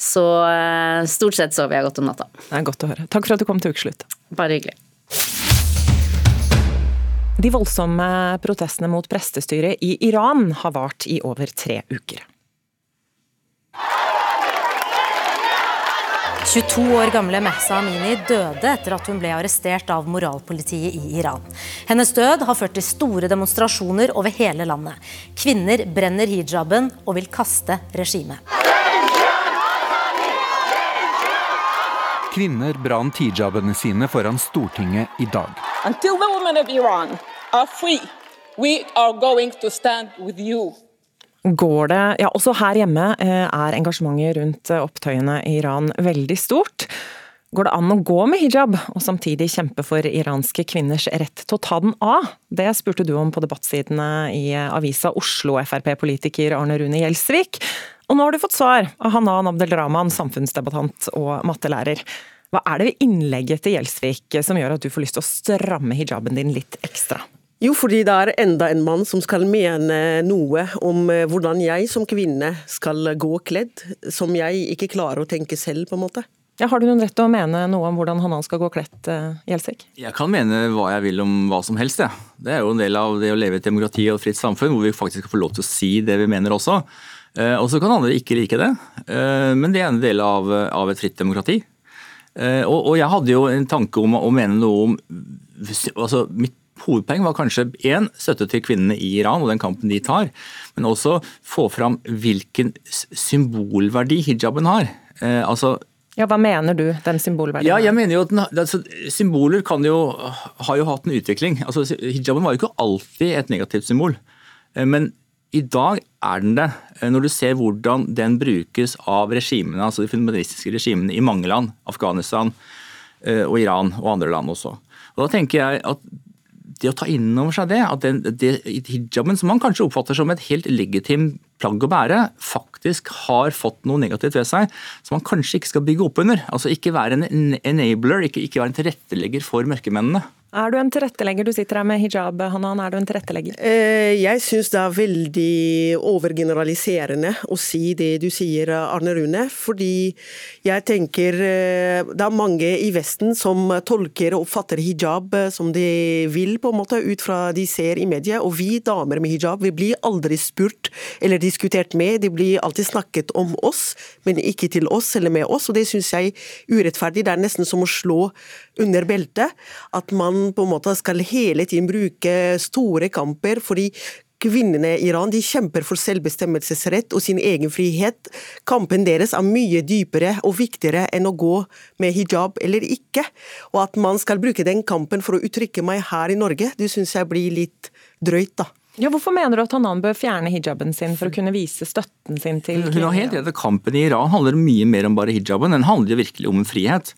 Så eh, stort sett sover jeg godt om natta. Det er godt å høre. Takk for at du kom til Ukeslutt. Bare hyggelig. De voldsomme protestene mot prestestyret i Iran har vart i over tre uker. 22 år gamle Mahsa Amini døde etter at hun ble arrestert av moralpolitiet i Iran. Hennes død har ført til store demonstrasjoner over hele landet. Kvinner brenner hijaben og vil kaste regimet. Kvinner brant hijabene sine foran Stortinget i dag. Until the women of Iran are free, we are going to stand with you. Går det, ja Også her hjemme eh, er engasjementet rundt eh, opptøyene i Iran veldig stort. Går det an å gå med hijab og samtidig kjempe for iranske kvinners rett til å ta den av? Det spurte du om på debattsidene i eh, avisa Oslo Frp-politiker Arne Rune Gjelsvik. Og nå har du fått svar av Hanan Abdelrahman, samfunnsdebattant og mattelærer. Hva er det ved innlegget til Gjelsvik som gjør at du får lyst til å stramme hijaben din litt ekstra? Jo, fordi det er enda en mann som skal mene noe om eh, hvordan jeg som kvinne skal gå kledd, som jeg ikke klarer å tenke selv, på en måte. Ja, har du noen rett til å mene noe om hvordan han skal gå kledt, eh, Gjelsvik? Jeg kan mene hva jeg vil om hva som helst, jeg. Ja. Det er jo en del av det å leve i et demokrati og et fritt samfunn, hvor vi faktisk skal få lov til å si det vi mener også. Eh, og så kan andre ikke like det, eh, men det er en del av, av et fritt demokrati. Eh, og, og, jeg hadde jo en tanke om å mene noe om altså Mitt hovedpoeng var kanskje én støtte til kvinnene i Iran og den kampen de tar, men også få fram hvilken symbolverdi hijaben har. Altså ja, Hva mener du den symbolverdien ja, jeg mener jo at den, altså, Symboler kan jo, har jo hatt en utvikling. Altså, hijaben var jo ikke alltid et negativt symbol. Men i dag er den det, eh, når du ser hvordan den brukes av regimene, altså de fundamentalistiske regimene i mange land, Afghanistan eh, og Iran og andre land også. Og da tenker jeg at det å ta inn over seg det, at den, det, hijaben, som man kanskje oppfatter som et helt legitimt plagg å bære, faktisk har fått noe negativt ved seg som man kanskje ikke skal bygge opp under. Altså ikke være en enabler, ikke, ikke være en tilrettelegger for mørkemennene. Er du en tilrettelegger? Du sitter her med hijab, Hanan. Er du en tilrettelegger? Eh, jeg syns det er veldig overgeneraliserende å si det du sier, Arne Rune. Fordi jeg tenker eh, det er mange i Vesten som tolker og oppfatter hijab eh, som de vil, på en måte, ut fra de ser i media. Og vi damer med hijab, vi blir aldri spurt eller diskutert med. Det blir alltid snakket om oss, men ikke til oss eller med oss. Og det syns jeg er urettferdig. Det er nesten som å slå under beltet. At man på en måte skal hele tiden bruke store kamper, fordi kvinnene i Iran de kjemper for selvbestemmelsesrett og sin egen frihet. Kampen deres er mye dypere og viktigere enn å gå med hijab eller ikke. Og at man skal bruke den kampen for å uttrykke meg her i Norge, det syns jeg blir litt drøyt, da. Ja, Hvorfor mener du at Hanan bør fjerne hijaben sin for å kunne vise støtten sin til kvinner? Hun har helt rett Kampen i Iran handler mye mer om bare hijaben. Den handler jo virkelig om en frihet.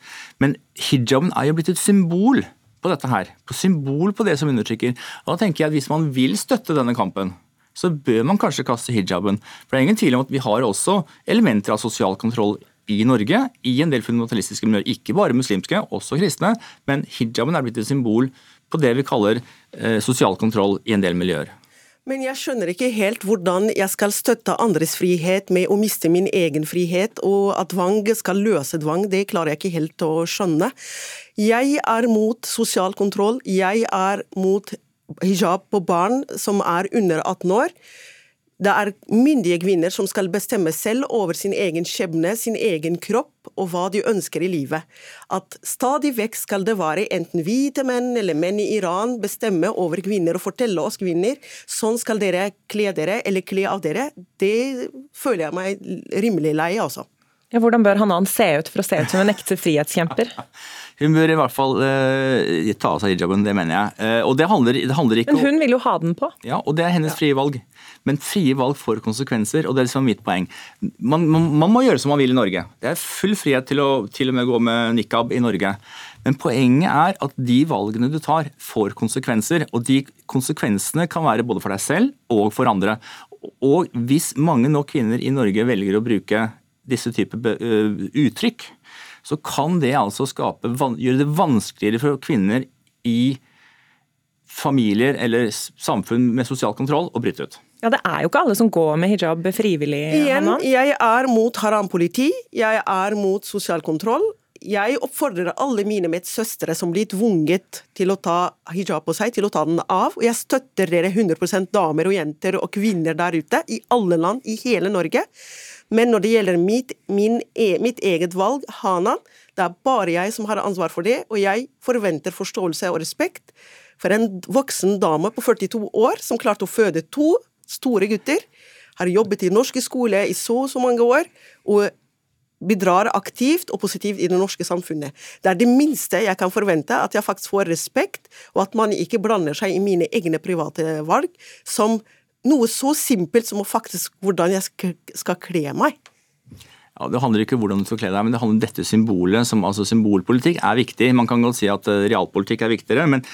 Men hijaben er jo blitt et symbol på dette her. På symbol på det som undertrykker. Og da tenker jeg at Hvis man vil støtte denne kampen, så bør man kanskje kaste hijaben. For det er ingen tvil om at vi har også elementer av sosial kontroll i Norge i en del fundamentalistiske miljøer. Ikke bare muslimske, også kristne, men hijaben er blitt et symbol på det vi kaller eh, sosial kontroll i en del miljøer. Men jeg skjønner ikke helt hvordan jeg skal støtte andres frihet med å miste min egen frihet, og at tvang skal løse tvang, det klarer jeg ikke helt å skjønne. Jeg er mot sosial kontroll, jeg er mot hijab på barn som er under 18 år. Det er myndige kvinner som skal bestemme selv over sin egen skjebne, sin egen kropp og hva de ønsker i livet. At stadig vekk skal det være enten hvite menn eller menn i Iran bestemme over kvinner og fortelle oss kvinner sånn skal dere kle dere eller kle av dere, det føler jeg meg rimelig lei, altså. Ja, hvordan bør Hanan se ut for å se ut som en ekte frihetskjemper? Hun bør i hvert fall uh, ta av seg hijaben, det mener jeg. Uh, og det handler, det handler ikke Men hun vil jo ha den på. Ja, og det er hennes frie valg. Men frie valg får konsekvenser, og det er liksom mitt poeng. Man, man, man, må gjøre som man vil i Norge. Det er full frihet til å til og med gå med nikab i Norge. Men poenget er at de valgene du tar, får konsekvenser. Og de konsekvensene kan være både for deg selv og for andre. Og hvis mange nok kvinner i Norge velger å bruke disse typer uttrykk, så kan det altså skape, gjøre det vanskeligere for kvinner i familier eller samfunn med sosial kontroll å bryte ut. Ja, Det er jo ikke alle som går med hijab frivillig. Igjen, jeg er mot haram-politi, jeg er mot sosial kontroll. Jeg oppfordrer alle mine medsøstre som blir tvunget til å ta hijab på seg, til å ta den av. Og jeg støtter dere 100% damer og jenter og kvinner der ute, i alle land, i hele Norge. Men når det gjelder mitt, min, e, mitt eget valg, Hana, det er bare jeg som har ansvar for det, og jeg forventer forståelse og respekt for en voksen dame på 42 år som klarte å føde to store gutter, har jobbet i norske skole i så og så mange år, og bidrar aktivt og positivt i det norske samfunnet. Det er det minste jeg kan forvente, at jeg faktisk får respekt, og at man ikke blander seg i mine egne private valg, som noe så simpelt som faktisk hvordan jeg skal kle meg. Ja, Det handler ikke om hvordan du skal kle deg, men det handler om dette symbolet. som altså Symbolpolitikk er viktig. Man kan godt si at eh, realpolitikk er viktigere, men,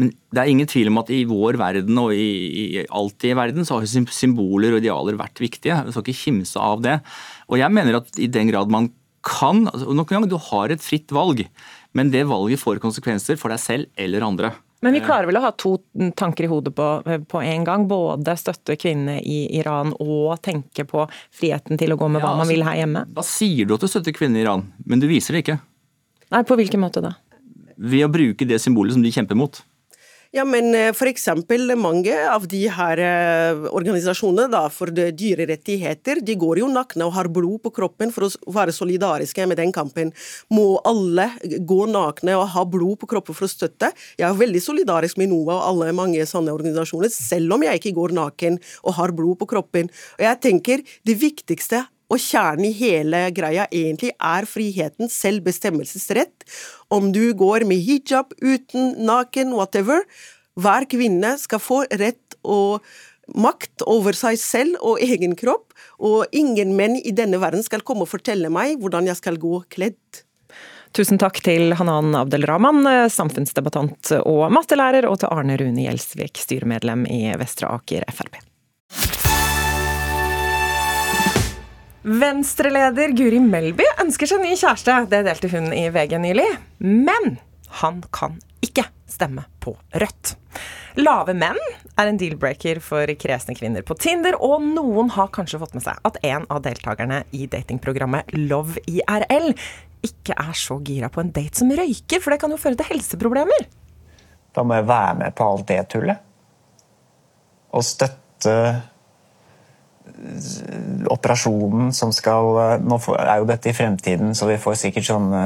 men det er ingen tvil om at i vår verden og i, i, alltid i verden så har symboler og idealer vært viktige. Vi skal ikke kimse av det. Og jeg mener at i den grad man kan altså, Nok en gang, du har et fritt valg, men det valget får konsekvenser for deg selv eller andre. Men vi klarer vel å ha to tanker i hodet på, på en gang. Både støtte kvinnene i Iran og tenke på friheten til å gå med ja, hva man altså, vil her hjemme. Da sier du at du støtter kvinnene i Iran, men du viser det ikke. Nei, På hvilken måte da? Ved å bruke det symbolet som de kjemper mot. Ja, men eh, f.eks. mange av de her eh, organisasjonene da, for dyrerettigheter, de går jo nakne og har blod på kroppen for å være solidariske med den kampen. Må alle gå nakne og ha blod på kroppen for å støtte? Jeg er veldig solidarisk med NOA og alle mange sånne organisasjoner, selv om jeg ikke går naken og har blod på kroppen. Og jeg tenker det viktigste og kjernen i hele greia egentlig er friheten, selvbestemmelsesrett. Om du går med hijab, uten, naken, whatever. Hver kvinne skal få rett og makt over seg selv og egen kropp, og ingen menn i denne verden skal komme og fortelle meg hvordan jeg skal gå kledd. Tusen takk til Hanan Abdelrahman, samfunnsdebattant og mattelærer, og til Arne Rune Gjelsvik, styremedlem i Vestre Aker Frp. Venstreleder Guri Melby ønsker seg ny kjæreste. Det delte hun i VG nylig. Men han kan ikke stemme på Rødt. Lave menn er en deal-breaker for kresne kvinner på Tinder, og noen har kanskje fått med seg at en av deltakerne i datingprogrammet Love IRL ikke er så gira på en date som røyker, for det kan jo føre til helseproblemer. Da må jeg være med på alt det tullet. Og støtte operasjonen som skal eh, Nå er jo dette i fremtiden, så vi får sikkert sånne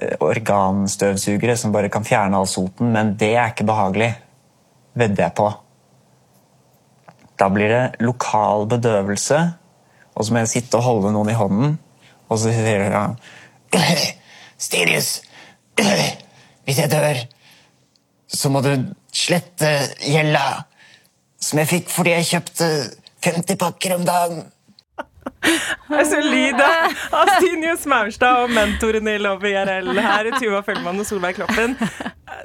eh, organstøvsugere som bare kan fjerne all soten, men det er ikke behagelig. Vedder jeg på. Da blir det lokal bedøvelse, og så må jeg sitte og holde noen i hånden, og så sier han Stirius, hvis jeg dør, så må du slette gjelda som jeg fikk fordi jeg kjøpte 50 pakker om dagen. Det er solid av Stinius Maurstad og mentoren i Love IRL. Her i Tuva Føllemann og Solveig Kloppen.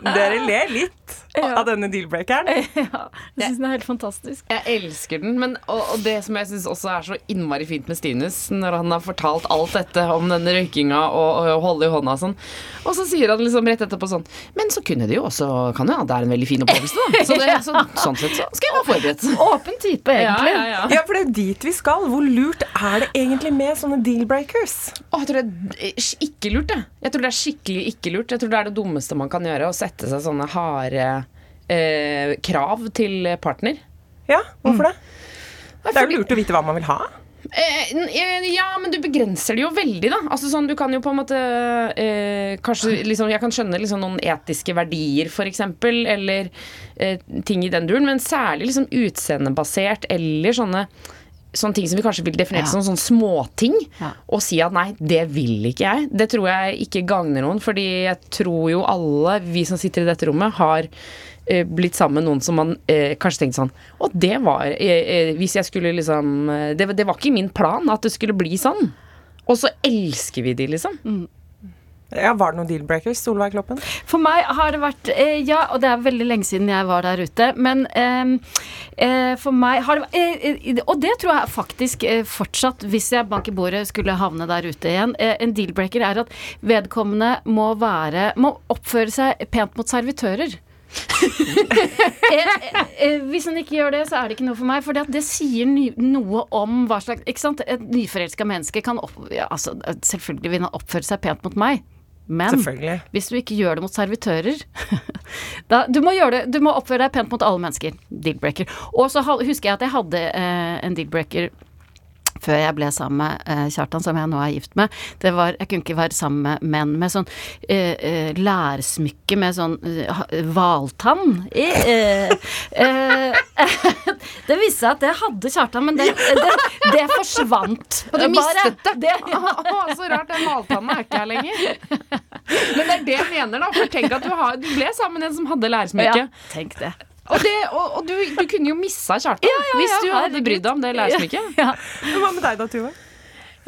Dere ler litt av denne deal-breakeren. Ja, jeg syns den er helt fantastisk. Jeg elsker den, men, og, og det som jeg syns også er så innmari fint med Stinus, når han har fortalt alt dette om denne røykinga og, og holde i hånda og sånn, og så sier han liksom rett etterpå sånn Men så kunne det jo også Kan jo ja, det er en veldig fin opplevelse, da. Så, det, så sånn sett så skal jeg være forberedt. Åpen type, egentlig. Ja, ja, ja. Ja, for det er dit vi skal. Hvor lurt er det egentlig med sånne deal-breakers? Å, jeg tror det er ikke lurt, jeg. Jeg tror det er skikkelig ikke lurt. Jeg tror det er det dummeste man kan gjøre, å sette seg sånne harde eh, krav til partner. Ja, hvorfor det? Det er jo lurt å vite hva man vil ha. Eh, eh, ja, men du begrenser det jo veldig, da. Altså sånn, Du kan jo på en måte eh, Kanskje liksom, Jeg kan skjønne liksom noen etiske verdier, f.eks., eller eh, ting i den duren, men særlig liksom utseendebasert eller sånne Sånne ting som vi kanskje vil definere Ja. som sånne småting. Og si at nei, det vil ikke jeg. Det tror jeg ikke gagner noen. Fordi jeg tror jo alle vi som sitter i dette rommet, har eh, blitt sammen med noen som man eh, kanskje tenkte sånn Og det var eh, eh, Hvis jeg skulle liksom det, det var ikke min plan at det skulle bli sånn. Og så elsker vi de, liksom. Ja, Var det noen deal-breakers, Solveig Kloppen? For meg har det vært eh, Ja, og det er veldig lenge siden jeg var der ute. Men eh, eh, for meg har det vært eh, Og det tror jeg faktisk eh, fortsatt, hvis jeg bank i bordet skulle havne der ute igjen. Eh, en deal-breaker er at vedkommende må være Må oppføre seg pent mot servitører. eh, eh, eh, hvis han ikke gjør det, så er det ikke noe for meg. For det, det sier ny, noe om hva slags Ikke sant? Et nyforelska menneske kan opp, ja, altså, Selvfølgelig vil han oppføre seg pent mot meg. Men hvis du ikke gjør det mot servitører da, du, må gjøre det, du må oppføre deg pent mot alle mennesker. Deal-breaker. Og så husker jeg at jeg hadde eh, en deal-breaker før jeg ble sammen med eh, Kjartan, som jeg nå er gift med. Det var, jeg kunne ikke være sammen med menn med sånn eh, eh, lærsmykke med sånn eh, hvaltann i. Eh, eh, det viste seg at det hadde Kjartan, men det, det, det forsvant. Og du mistet det? det Ah, så rart. Den maltanna er ikke her lenger. Men det er det jeg mener, da. For tenk at du, har, du ble sammen med en som hadde læresmykke. Ja, tenk det. Og, det, og, og du, du kunne jo missa Kjartan Ja, hvis du hadde brydd deg om det læresmykket. Ja. Hva med deg da, Tuva?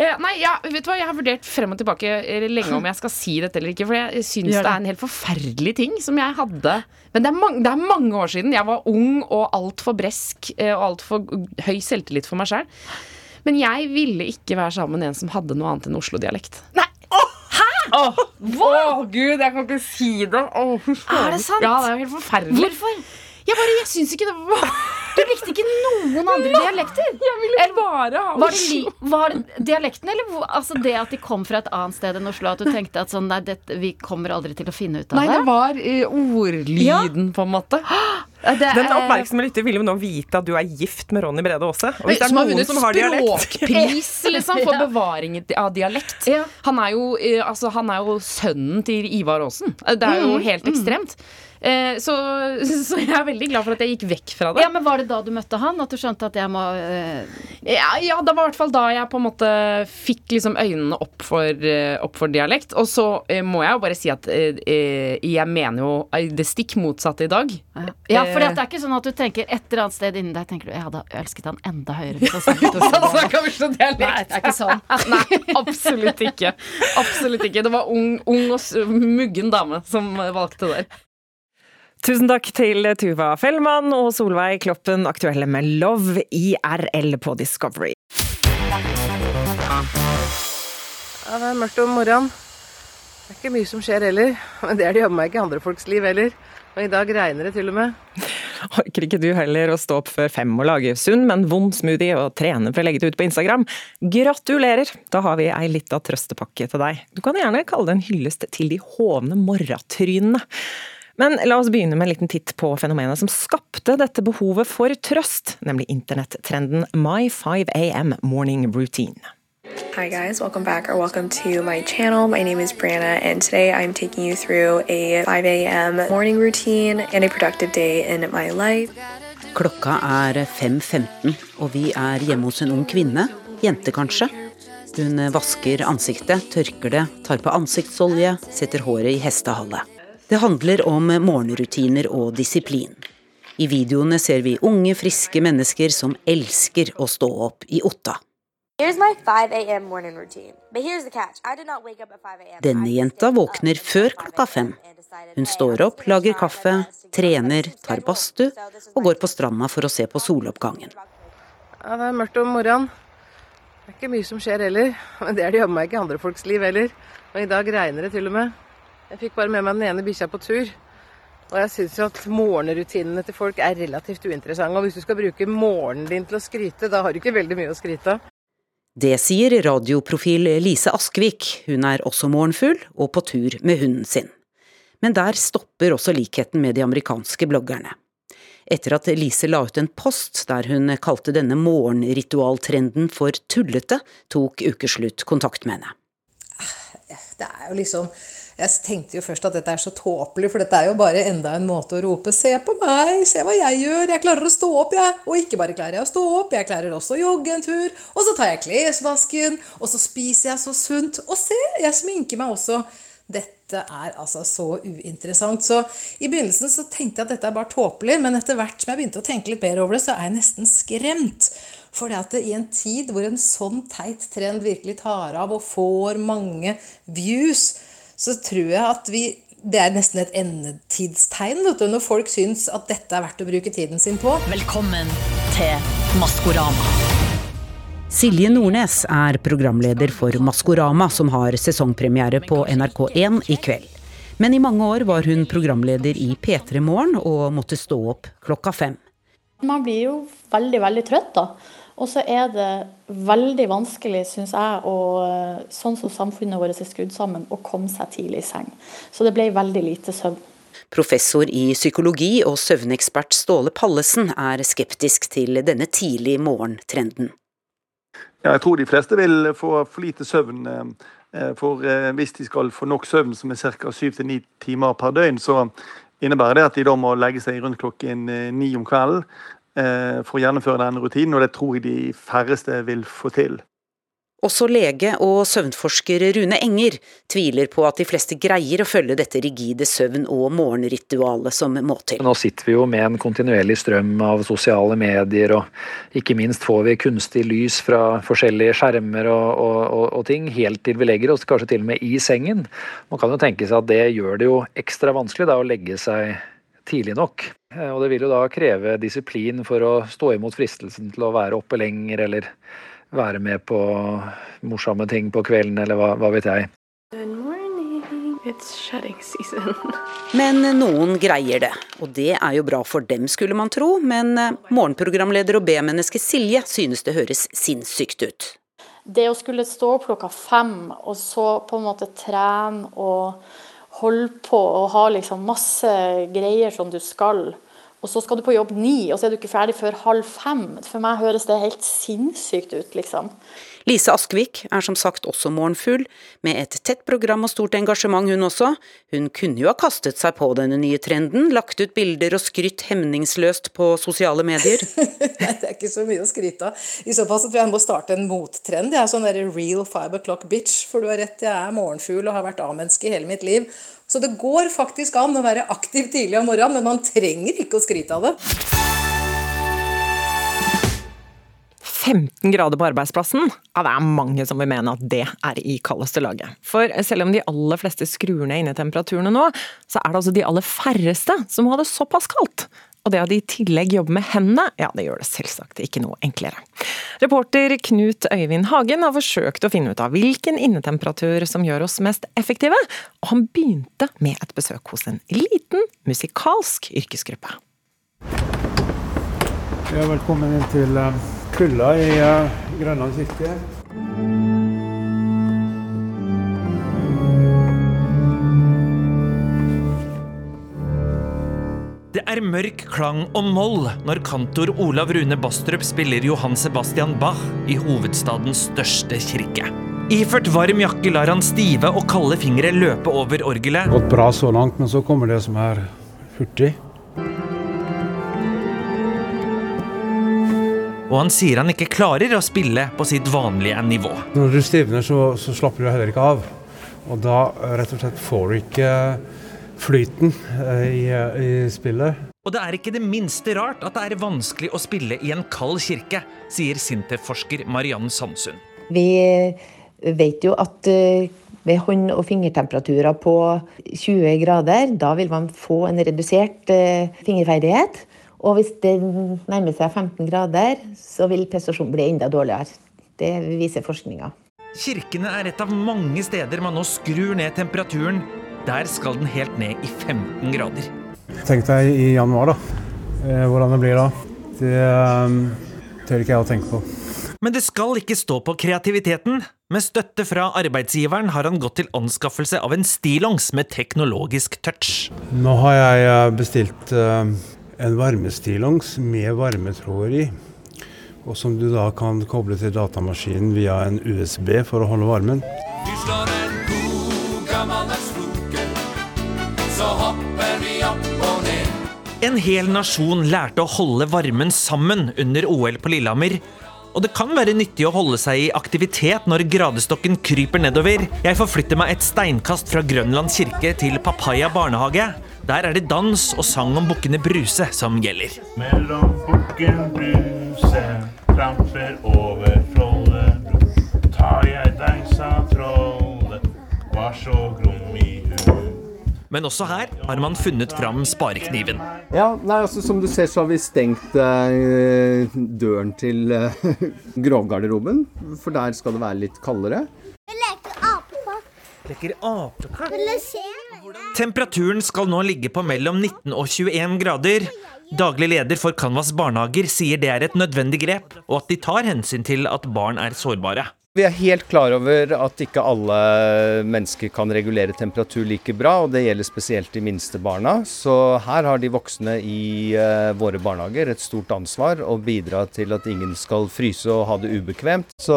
Eh, nei, ja, vet du hva, Jeg har vurdert frem og tilbake eh, lenge om jeg skal si dette eller ikke. For jeg syns det det. er en helt forferdelig ting som jeg hadde Men det er, mange, det er mange år siden. Jeg var ung og altfor bresk eh, og altfor høy selvtillit for meg sjøl. Men jeg ville ikke være sammen med en som hadde noe annet enn Oslo-dialekt. Nei! Hæ? Hva? Å, gud, jeg kan ikke si det. Er det sant? Ja, det er jo helt forferdelig. Hvorfor? Jeg bare, jeg syns ikke det var Du likte ikke noen andre dialekter? Jeg ville bare ha Var det, li, var det dialekten, eller altså det at de kom fra et annet sted enn Oslo? At du tenkte at sånn, nei, dette, vi kommer aldri til å finne ut av Nei, det? det var eh, ordlyden, på en måte. Ja, det Den er- oppmerksomme lytter vil jo nå vite at du er gift med Ronny Brede Aase. Og hvis det er som har noen som har dialekt språkpris liksom, for bevaring av dialekt. Han, er jo, eh, altså, han er jo sønnen til Ivar Aasen. Eh, Det er jo Mm, helt mm. Eh, så, så jeg er veldig glad for at jeg gikk vekk fra det. Ja, men Var det da du møtte han? At du skjønte at jeg må eh... Ja, ja, det var i hvert fall da jeg på en måte fikk liksom øynene opp for, eh, opp for dialekt. Og så eh, må jeg jo bare si at eh, eh, jeg mener jo det stikk motsatte i dag. Ja, for det er ikke sånn at du tenker et eller annet sted inni deg tenker du, Jeg hadde elsket han enda høyere hvis han snakket dialekt. Nei, det er ikke sånn. Nei, absolutt ikke. Absolutt ikke. Det var ung, ung og muggen dame som valgte der. Tusen takk til Tuva Fellmann og Solveig Kloppen, aktuelle med Love IRL på Discovery. Ja, det er mørkt om morgenen. Det er ikke mye som skjer heller. Men det er det jammen meg ikke i andre folks liv heller. Og i dag regner det til og med. Orker ikke du heller å stå opp før fem og lage sunn, men vond smoothie og trene for å legge det ut på Instagram? Gratulerer! Da har vi ei lita trøstepakke til deg. Du kan gjerne kalle det en hyllest til de hovne morratrynene. Men la oss begynne med en liten titt på fenomenet som skapte dette behovet for trøst, nemlig internettrenden My 5 AM Morning Routine. Hi guys, welcome back or welcome to my channel. My name is Brianna and today I'm taking you through a 5 a.m. morning routine and a productive day in my life. Klokka er 5.15, og vi er hjemme hos en ung kvinne. Jente, kanskje. Hun vasker ansiktet, tørker det, tar på ansiktsolje, setter håret i hestehale. Det handler om morgenrutiner og disiplin. I videoene ser vi unge, friske mennesker som elsker å stå opp i Otta. Denne jenta våkner før klokka fem. Hun står opp, lager kaffe, trener, tar badstue og går på stranda for å se på soloppgangen. Ja, det er mørkt om morgenen. Det er ikke mye som skjer heller. Men det er det jammen meg ikke i andre folks liv heller. Og i dag regner det til og med. Jeg fikk bare med meg den ene bikkja på tur. Og jeg syns jo at morgenrutinene til folk er relativt uinteressante. Og hvis du skal bruke morgenen din til å skryte, da har du ikke veldig mye å skryte av. Det sier radioprofil Lise Askvik. Hun er også morgenfugl og på tur med hunden sin. Men der stopper også likheten med de amerikanske bloggerne. Etter at Lise la ut en post der hun kalte denne morgenritualtrenden for tullete, tok Ukeslutt kontakt med henne. Det er jo liksom jeg tenkte jo først at dette er så tåpelig, for dette er jo bare enda en måte å rope 'se på meg, se hva jeg gjør, jeg klarer å stå opp', jeg. Og ikke bare klarer jeg å stå opp, jeg klarer også å jogge en tur. Og så tar jeg klesvasken, og så spiser jeg så sunt. Og se, jeg sminker meg også. Dette er altså så uinteressant. Så i begynnelsen så tenkte jeg at dette er bare tåpelig, men etter hvert som jeg begynte å tenke litt mer over det, så er jeg nesten skremt. For det at i en tid hvor en sånn teit trend virkelig tar av og får mange views, så tror jeg at vi det er nesten et endetidstegn vet du, når folk syns at dette er verdt å bruke tiden sin på. Velkommen til Maskorama. Silje Nordnes er programleder for Maskorama, som har sesongpremiere på NRK1 i kveld. Men i mange år var hun programleder i P3 Morgen og måtte stå opp klokka fem. Man blir jo veldig, veldig trøtt, da. Og så er det veldig vanskelig, syns jeg, å, sånn som samfunnet vårt er skrudd sammen, å komme seg tidlig i seng. Så det ble veldig lite søvn. Professor i psykologi og søvnekspert Ståle Pallesen er skeptisk til denne tidlig morgentrenden. Ja, jeg tror de fleste vil få for lite søvn. Eh, for eh, hvis de skal få nok søvn, som er ca. 7-9 timer per døgn, så innebærer det at de da må legge seg rundt klokken eh, ni om kvelden. Eh, for å gjennomføre denne rutinen, og det tror jeg de færreste vil få til. Også lege og søvnforsker Rune Enger tviler på at de fleste greier å følge dette rigide søvn- og morgenritualet som må til. Nå sitter vi jo med en kontinuerlig strøm av sosiale medier, og ikke minst får vi kunstig lys fra forskjellige skjermer og, og, og, og ting, helt til vi legger oss, kanskje til og med i sengen. Man kan jo tenke seg at det gjør det jo ekstra vanskelig da, å legge seg tidlig nok. Eh, og det vil jo da kreve disiplin for å stå imot fristelsen til å være oppe lenger, eller være med på morsomme ting på kvelden, eller hva, hva vet jeg. Men noen greier det, og det er jo bra for dem, skulle man tro. Men eh, morgenprogramleder og B-menneske Silje synes det høres sinnssykt ut. Det å skulle stå opp klokka fem, og så på en måte trene og holde på og ha liksom masse greier som du skal, og så skal du på jobb ni, og så er du ikke ferdig før halv fem. For meg høres det helt sinnssykt ut, liksom. Lise Askvik er som sagt også morgenfugl, med et tett program og stort engasjement hun også. Hun kunne jo ha kastet seg på denne nye trenden, lagt ut bilder og skrytt hemningsløst på sosiale medier. Nei, det er ikke så mye å skryte av. I så fall så tror jeg jeg må starte en mottrend. Jeg er sånn der real five o'clock bitch, for du har rett, jeg er morgenfugl og har vært A-menneske hele mitt liv. Så det går faktisk an å være aktiv tidlig om morgenen, men man trenger ikke å skryte av det. 15 grader på arbeidsplassen, ja, det er mange som vil mene at det er i kaldeste laget. For selv om de aller fleste skrur ned innetemperaturene nå, så er det altså de aller færreste som har ha det såpass kaldt. Og det at de i tillegg jobber med hendene, ja det gjør det selvsagt ikke noe enklere. Reporter Knut Øyvind Hagen har forsøkt å finne ut av hvilken innetemperatur som gjør oss mest effektive, og han begynte med et besøk hos en liten musikalsk yrkesgruppe. Ja, velkommen inn til Kulla kulda i uh, Grønland kirke. Det er mørk klang og moll når kantor Olav Rune Bastrup spiller Johan Sebastian Bach i hovedstadens største kirke. Iført varm jakke lar han stive og kalde fingre løpe over orgelet. Det har gått bra så langt, men så kommer det som er hurtig. Og han sier han ikke klarer å spille på sitt vanlige nivå. Når du stivner, så, så slapper du heller ikke av. Og da rett og slett får du ikke flyten i, i, spillet. Og det er ikke det minste rart at det er vanskelig å spille i en kald kirke, sier Sintef-forsker Mariann Sandsund. Vi vet jo at eh, ved hånd- og fingertemperaturer på 20 grader, da vil man få en redusert eh, fingerferdighet. Og hvis det nærmer seg 15 grader, så vil prestasjonen bli enda dårligere. Det viser forskninga. Kirkene er et av mange steder man nå skrur ned temperaturen. Der skal den helt ned i 15 grader. Tenk deg i januar, da. Eh, hvordan det blir da. Det um, tør ikke jeg å tenke på. Men det skal ikke stå på kreativiteten. Med støtte fra arbeidsgiveren har han gått til anskaffelse av en stillongs med teknologisk touch. Nå har jeg eh, bestilt uh, en varmestillongs med varmetråder i. Og som du da kan koble til datamaskinen via en USB for å holde varmen. Vi slår en koka mannens En hel nasjon lærte å holde varmen sammen under OL på Lillehammer. Og det kan være nyttig å holde seg i aktivitet når gradestokken kryper nedover. Jeg forflytter meg et steinkast fra Grønland kirke til Papaya barnehage. Der er det dans og sang om bukkene Bruse som gjelder. Mellom bukken Bruse tramper over Follebro. Tar jeg deg, sa trollet, var så hu. Men også her har man funnet fram sparekniven. Ja, nei, altså Som du ser, så har vi stengt eh, døren til eh, grovgarderoben. For der skal det være litt kaldere. Leker apekart? Temperaturen skal nå ligge på mellom 19 og 21 grader. Daglig leder for Canvas barnehager sier det er et nødvendig grep, og at de tar hensyn til at barn er sårbare. Vi er helt klar over at ikke alle mennesker kan regulere temperatur like bra, og det gjelder spesielt de minste barna. Så her har de voksne i eh, våre barnehager et stort ansvar å bidra til at ingen skal fryse og ha det ubekvemt. Så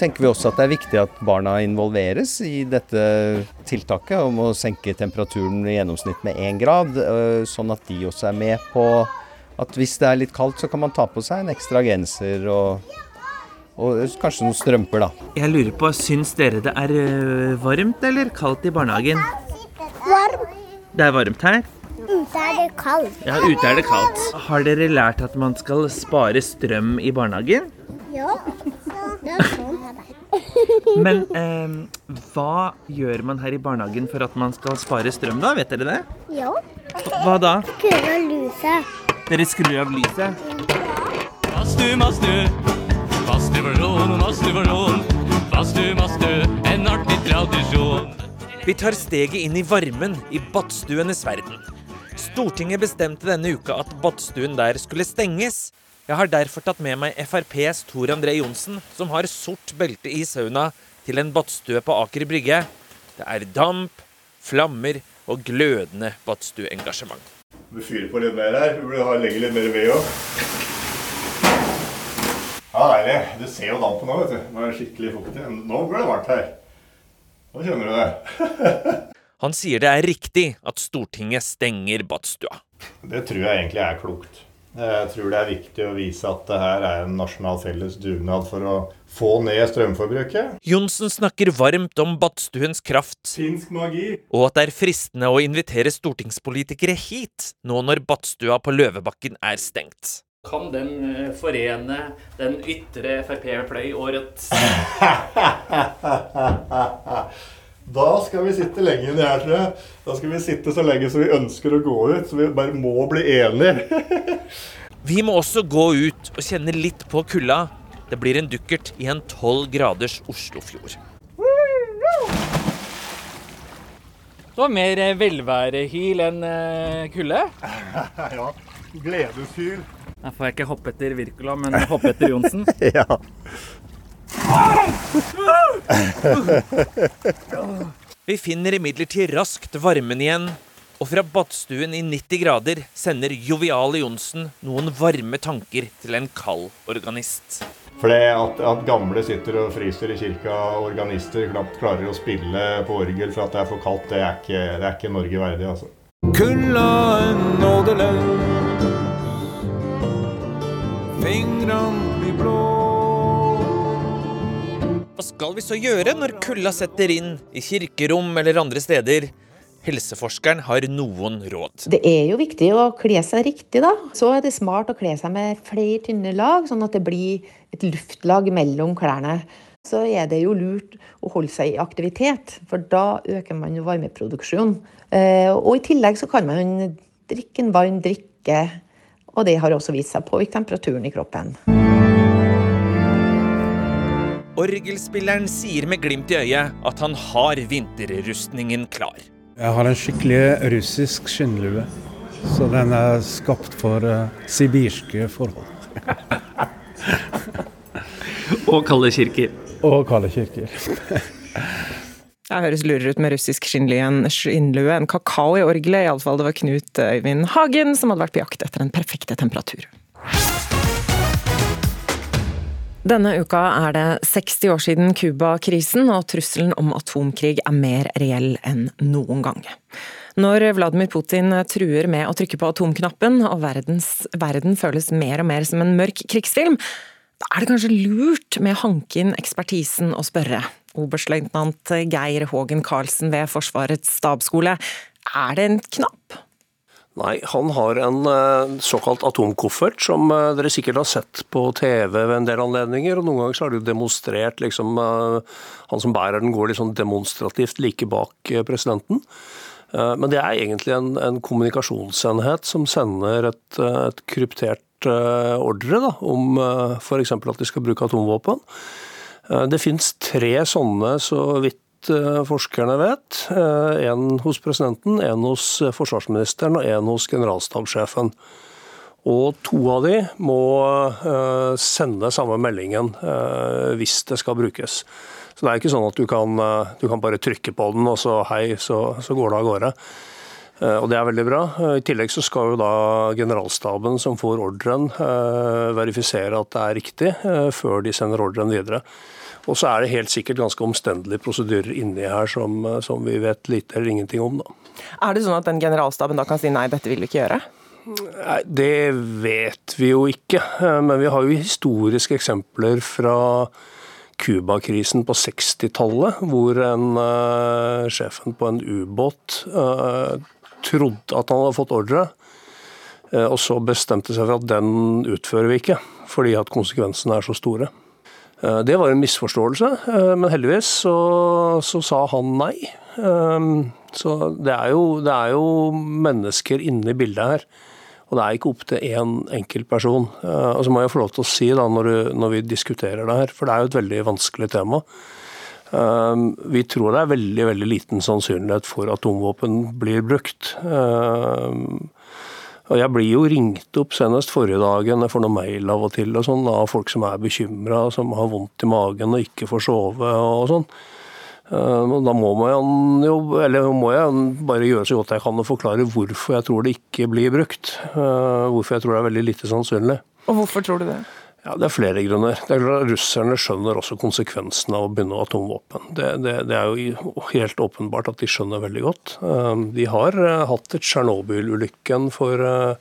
tenker vi også at det er viktig at barna involveres i dette tiltaket om å senke temperaturen i gjennomsnitt med én grad, eh, sånn at de også er med på at hvis det er litt kaldt, så kan man ta på seg en ekstra genser og og kanskje noen strømper, da. Jeg lurer på, Syns dere det er øh, varmt eller kaldt i barnehagen? Varmt. Det er varmt her? Ute er det kaldt. Ja, ute er det kaldt. Har dere lært at man skal spare strøm i barnehagen? Ja. Det er sånn. Men eh, hva gjør man her i barnehagen for at man skal spare strøm, da? Vet dere det? Ja. Hva da? Skru av lyset. Dere skrur av lyset? Ja. badstue, badstue for rån. Badstue, badstue, en artig tradisjon. Vi tar steget inn i varmen i badstuenes verden. Stortinget bestemte denne uka at badstuen der skulle stenges. Jeg har derfor tatt med meg FrPs Tor André Johnsen, som har sort belte i sauna, til en badstue på Aker Brygge. Det er damp, flammer og glødende badstueengasjement. Vi fyrer på litt mer her. Vi burde ha legge litt mer ved òg. Ja, deilig. Du ser jo dampen nå, vet du. Nå er det skikkelig fuktig. Nå blir det varmt her. Nå kjenner du det. Han sier det er riktig at Stortinget stenger badstua. Det tror jeg egentlig er klokt. Jeg tror det er viktig å vise at det her er en nasjonal felles dugnad for å få ned strømforbruket. Johnsen snakker varmt om badstuens kraft, Finsk magi. og at det er fristende å invitere stortingspolitikere hit nå når badstua på Løvebakken er stengt. Kan den eh, forene den ytre Frp-fløy og Rødt? Da skal vi sitte lenge inni her, tror jeg. Da skal vi sitte så lenge som vi ønsker å gå ut. Så vi bare må bli enige. Vi må også gå ut og kjenne litt på kulda. Det blir en dukkert i en 12 graders Oslofjord. Det var mer eh, velværehyl enn eh, kulde. ja. Gledeshyl. Da får jeg ikke hoppe etter Wirkola, men hoppe etter Johnsen. ja. Vi finner imidlertid raskt varmen igjen, og fra badstuen i 90 grader sender joviale Johnsen noen varme tanker til en kald organist. For det at, at gamle sitter og fryser i kirka, og organister knapt klarer å spille på orgel for at det er for kaldt, det er ikke, det er ikke Norge verdig, altså. Kulda en nådeløs. Fingrene blir blå. Hva skal vi så gjøre når kulda setter inn i kirkerom eller andre steder? Helseforskeren har noen råd. Det er jo viktig å kle seg riktig, da. Så er det smart å kle seg med flere tynne lag, sånn at det blir et luftlag mellom klærne. så er det jo lurt å holde seg i aktivitet, for da øker man jo varmeproduksjonen. Eh, og i tillegg så kan man drikke en varm drikke, og det har også vist seg å påvirke temperaturen i kroppen. Orgelspilleren sier med glimt i øyet at han har vinterrustningen klar. Jeg har en skikkelig russisk skinnlue, så den er skapt for uh, sibirske forhold. Og kalde kirker. Og kalde kirker. Det høres lurere ut med russisk skinnlue enn kakao i orgelet. Iallfall det var Knut Øyvind Hagen som hadde vært på jakt etter den perfekte temperatur. Denne uka er det 60 år siden Cuba-krisen, og trusselen om atomkrig er mer reell enn noen gang. Når Vladimir Putin truer med å trykke på atomknappen, og verdens, verden føles mer og mer som en mørk krigsfilm, da er det kanskje lurt med å hanke inn ekspertisen og spørre. Oberstløytnant Geir Hågen Karlsen ved Forsvarets stabsskole, er det en knapp? Nei, han har en uh, såkalt atomkoffert, som uh, dere sikkert har sett på TV ved en del anledninger. og Noen ganger så har de demonstrert liksom, uh, Han som bærer den, går sånn demonstrativt like bak presidenten. Men det er egentlig en, en kommunikasjonsenhet som sender et, et kryptert ordre da, om f.eks. at de skal bruke atomvåpen. Det finnes tre sånne, så vidt Eh, forskerne vet. En eh, hos presidenten, en hos eh, forsvarsministeren og en hos generalstabssjefen. Og to av de må sende samme meldingen hvis det skal brukes. Så det er ikke sånn at du kan, du kan bare trykke på den, og så hei, så, så går det av gårde. Og Det er veldig bra. I tillegg så skal jo da generalstaben som får ordren, verifisere at det er riktig, før de sender ordren videre. Og så er det helt sikkert ganske omstendelige prosedyrer inni her som, som, vi vet lite eller ingenting om. Da. Er det sånn at den generalstaben da kan si nei, dette vil vi ikke gjøre? Nei, Det vet vi jo ikke. Men vi har jo historiske eksempler fra Cuba-krisen på 60-tallet, hvor en uh, sjefen på en ubåt uh, trodde at han hadde fått ordre, uh, og så bestemte seg for at den utfører vi ikke, fordi at konsekvensene er så store. Eh, det var en misforståelse, eh, men heldigvis så, så sa han nei. Eh, så det er, jo, det er jo mennesker inne i bildet her. Og det er ikke opp til én enkelt person. Og så må jeg få lov til å si da, når, du, når, vi diskuterer det her, for det er jo et veldig vanskelig tema. Vi tror det er veldig veldig liten sannsynlighet for at atomvåpen blir brukt. Og jeg blir jo ringt opp senest forrige dagen, jeg får noen mail av og til og sånn, av folk som er bekymra, som har vondt i magen og ikke får sove og sånn. Eh, da må man jo, eller må jeg bare gjøre så godt jeg kan og forklare hvorfor jeg tror det ikke blir brukt. Hvorfor jeg tror det er veldig lite sannsynlig. Og hvorfor tror du det? Ja, Det er flere grunner. Det er klart Russerne skjønner også konsekvensene av å begynne atomvåpen. Det, det, det, er jo helt åpenbart at de skjønner veldig godt. Eh, de har eh, hatt et Tsjernobyl-ulykken eh,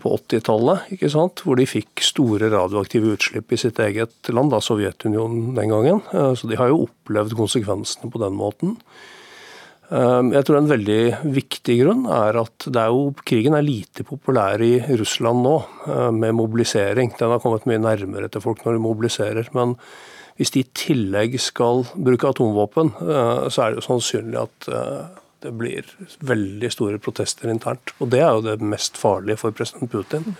på 80-tallet, hvor de fikk store radioaktive utslipp i sitt eget land, da Sovjetunionen den gangen. Så de har jo opplevd konsekvensene på den måten. Ehm, jeg tror en veldig viktig grunn er at er jo, krigen er lite populær i Russland nå, eh, med mobilisering. Den har kommet mye nærmere til folk når de mobiliserer. Men hvis de i tillegg skal bruke atomvåpen, eh, så er det jo sannsynlig at eh, det blir veldig store protester internt. Og det er jo det mest farlige for president Putin.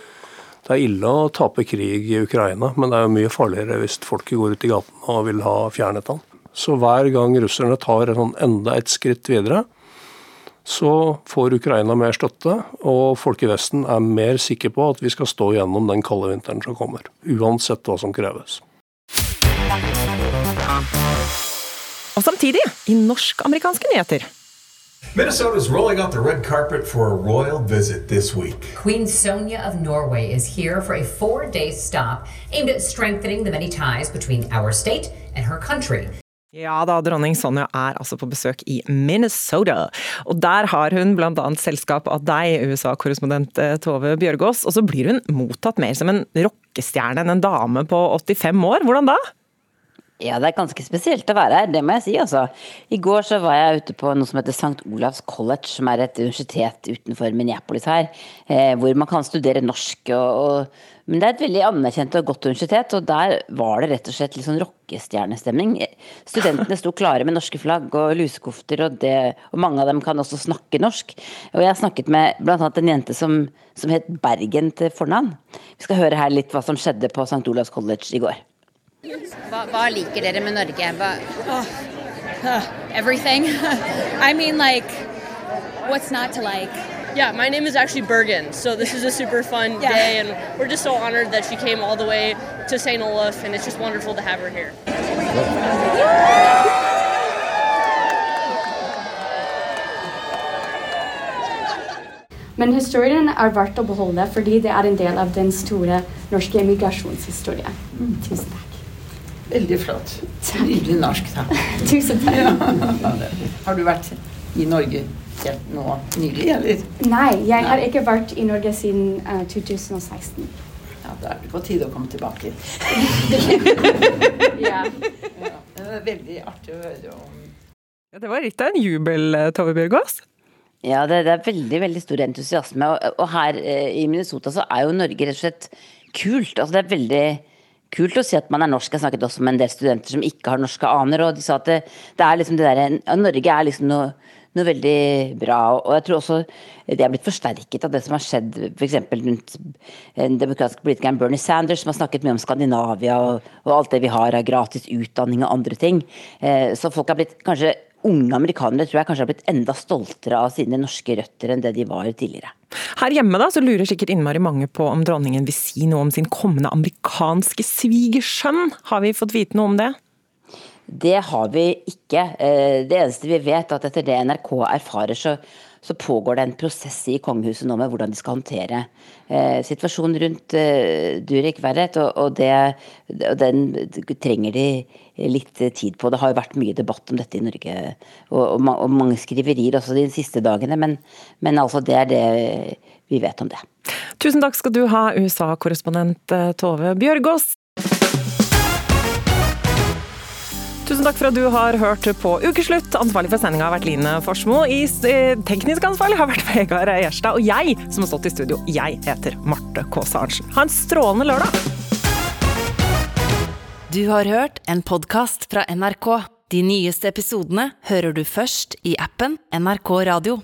Det er ille å tape krig i Ukraina, men det er jo mye farligere hvis folket går ut i gaten og vil ha fjernet han. Så hver gang russerne tar sånn enda et skritt videre, så får Ukraina mer støtte, og folk i Vesten er mer sikre på at vi skal stå gjennom den kalde vinteren som kommer. Uansett hva som kreves. Og samtidig, i norsk-amerikanske nyheter. Minnesota's rolling out the red carpet for a royal visit this week. Queen Sonja of Norway is here for a four day stop aimed at strengthening the many ties between our state and her country. Ja da, dronning Sonja er altså på besøk i Minnesota. Og der har hun bl.a. selskap av deg, USA-korrespondent eh, Tove Bjørgaas. Og så blir hun mottatt mer som en rockestjerne enn en dame på 85 år. Hvordan da? Ja, det er ganske spesielt å være her, det må jeg si. altså. I går så var jeg ute på noe som heter St. Olavs College, som er et universitet utenfor Minneapolis her, eh, hvor man kan studere norsk. Og, og, men det er et veldig anerkjent og godt universitet, og der var det rett og slett litt sånn rockestjernestemning. Studentene sto klare med norske flagg og lusekofter, og, det, og mange av dem kan også snakke norsk. Og jeg har snakket med bl.a. en jente som, som het Bergen til fornavn. Vi skal høre her litt hva som skjedde på St. Olavs College i går. Hva, hva liker dere med Norge? Hva, oh, uh, everything. I mean, like, what's not to like? Yeah, my name is actually Bergen, so this is a super fun Yeah. day, and we're just so honored that she came all the way to St. Olaf, and it's just wonderful to have her here. Men historien er verdt å beholde fordi det er en del av den store norske migrasjonshistorien. Tusen takk. Veldig flott. Nydelig norsk, da. Tusen takk. Ja. Har du vært i Norge helt nå nylig, eller? Nei, jeg har ikke vært i Norge siden uh, 2016. Ja, Da er det på tide å komme tilbake. Ja. Ja, det er veldig artig å høre om Ja, det var litt av en jubel, eh, Tove Bjørgaas. Ja, det, det er veldig veldig stor entusiasme. Og, og her eh, i Minnesota så er jo Norge rett og slett kult. Altså det er veldig kult å si at man er norsk. Jeg snakket også med en del studenter som ikke har norske aner, og de sa at det, det er liksom det der, Norge er liksom noe, noe veldig bra. Og jeg tror også det er blitt forsterket av det som har skjedd f.eks. rundt den demokratiske politikeren Bernie Sanders, som har snakket mye om Skandinavia og, og alt det vi har av gratis utdanning og andre ting. Eh, så folk har blitt kanskje unge amerikanere tror jeg kanskje har blitt enda stoltere av sine norske røtter enn det de var tidligere. Her hjemme da, så lurer sikkert innmari mange på om dronningen vil si noe om sin kommende amerikanske svigersønn. Har vi fått vite noe om det? Det har vi ikke. Eh, Det eneste vi vet, er at etter det NRK erfarer, så, så pågår det en prosess i kongehuset nå med hvordan de skal håndtere eh, situasjonen rundt eh, Durek Verrett, og, og, det, og den trenger de litt tid på. Det har jo vært mye debatt om dette i Norge, og, og, og mange skriverier også de siste dagene, men, men altså det er det vi vet om det. Tusen takk skal du ha, USA-korrespondent Tove Bjørgaas. Tusen takk for at du har hørt på Ukeslutt. Ansvarlig for sendinga har vært Line Forsmo. I eh, teknisk ansvarlig har vært Vegard Gjerstad. Og jeg, som har stått i studio, jeg heter Marte Kaase Arntzen. Ha en strålende lørdag! Du har hørt en podkast fra NRK. De nyeste episodene hører du først i appen NRK Radio.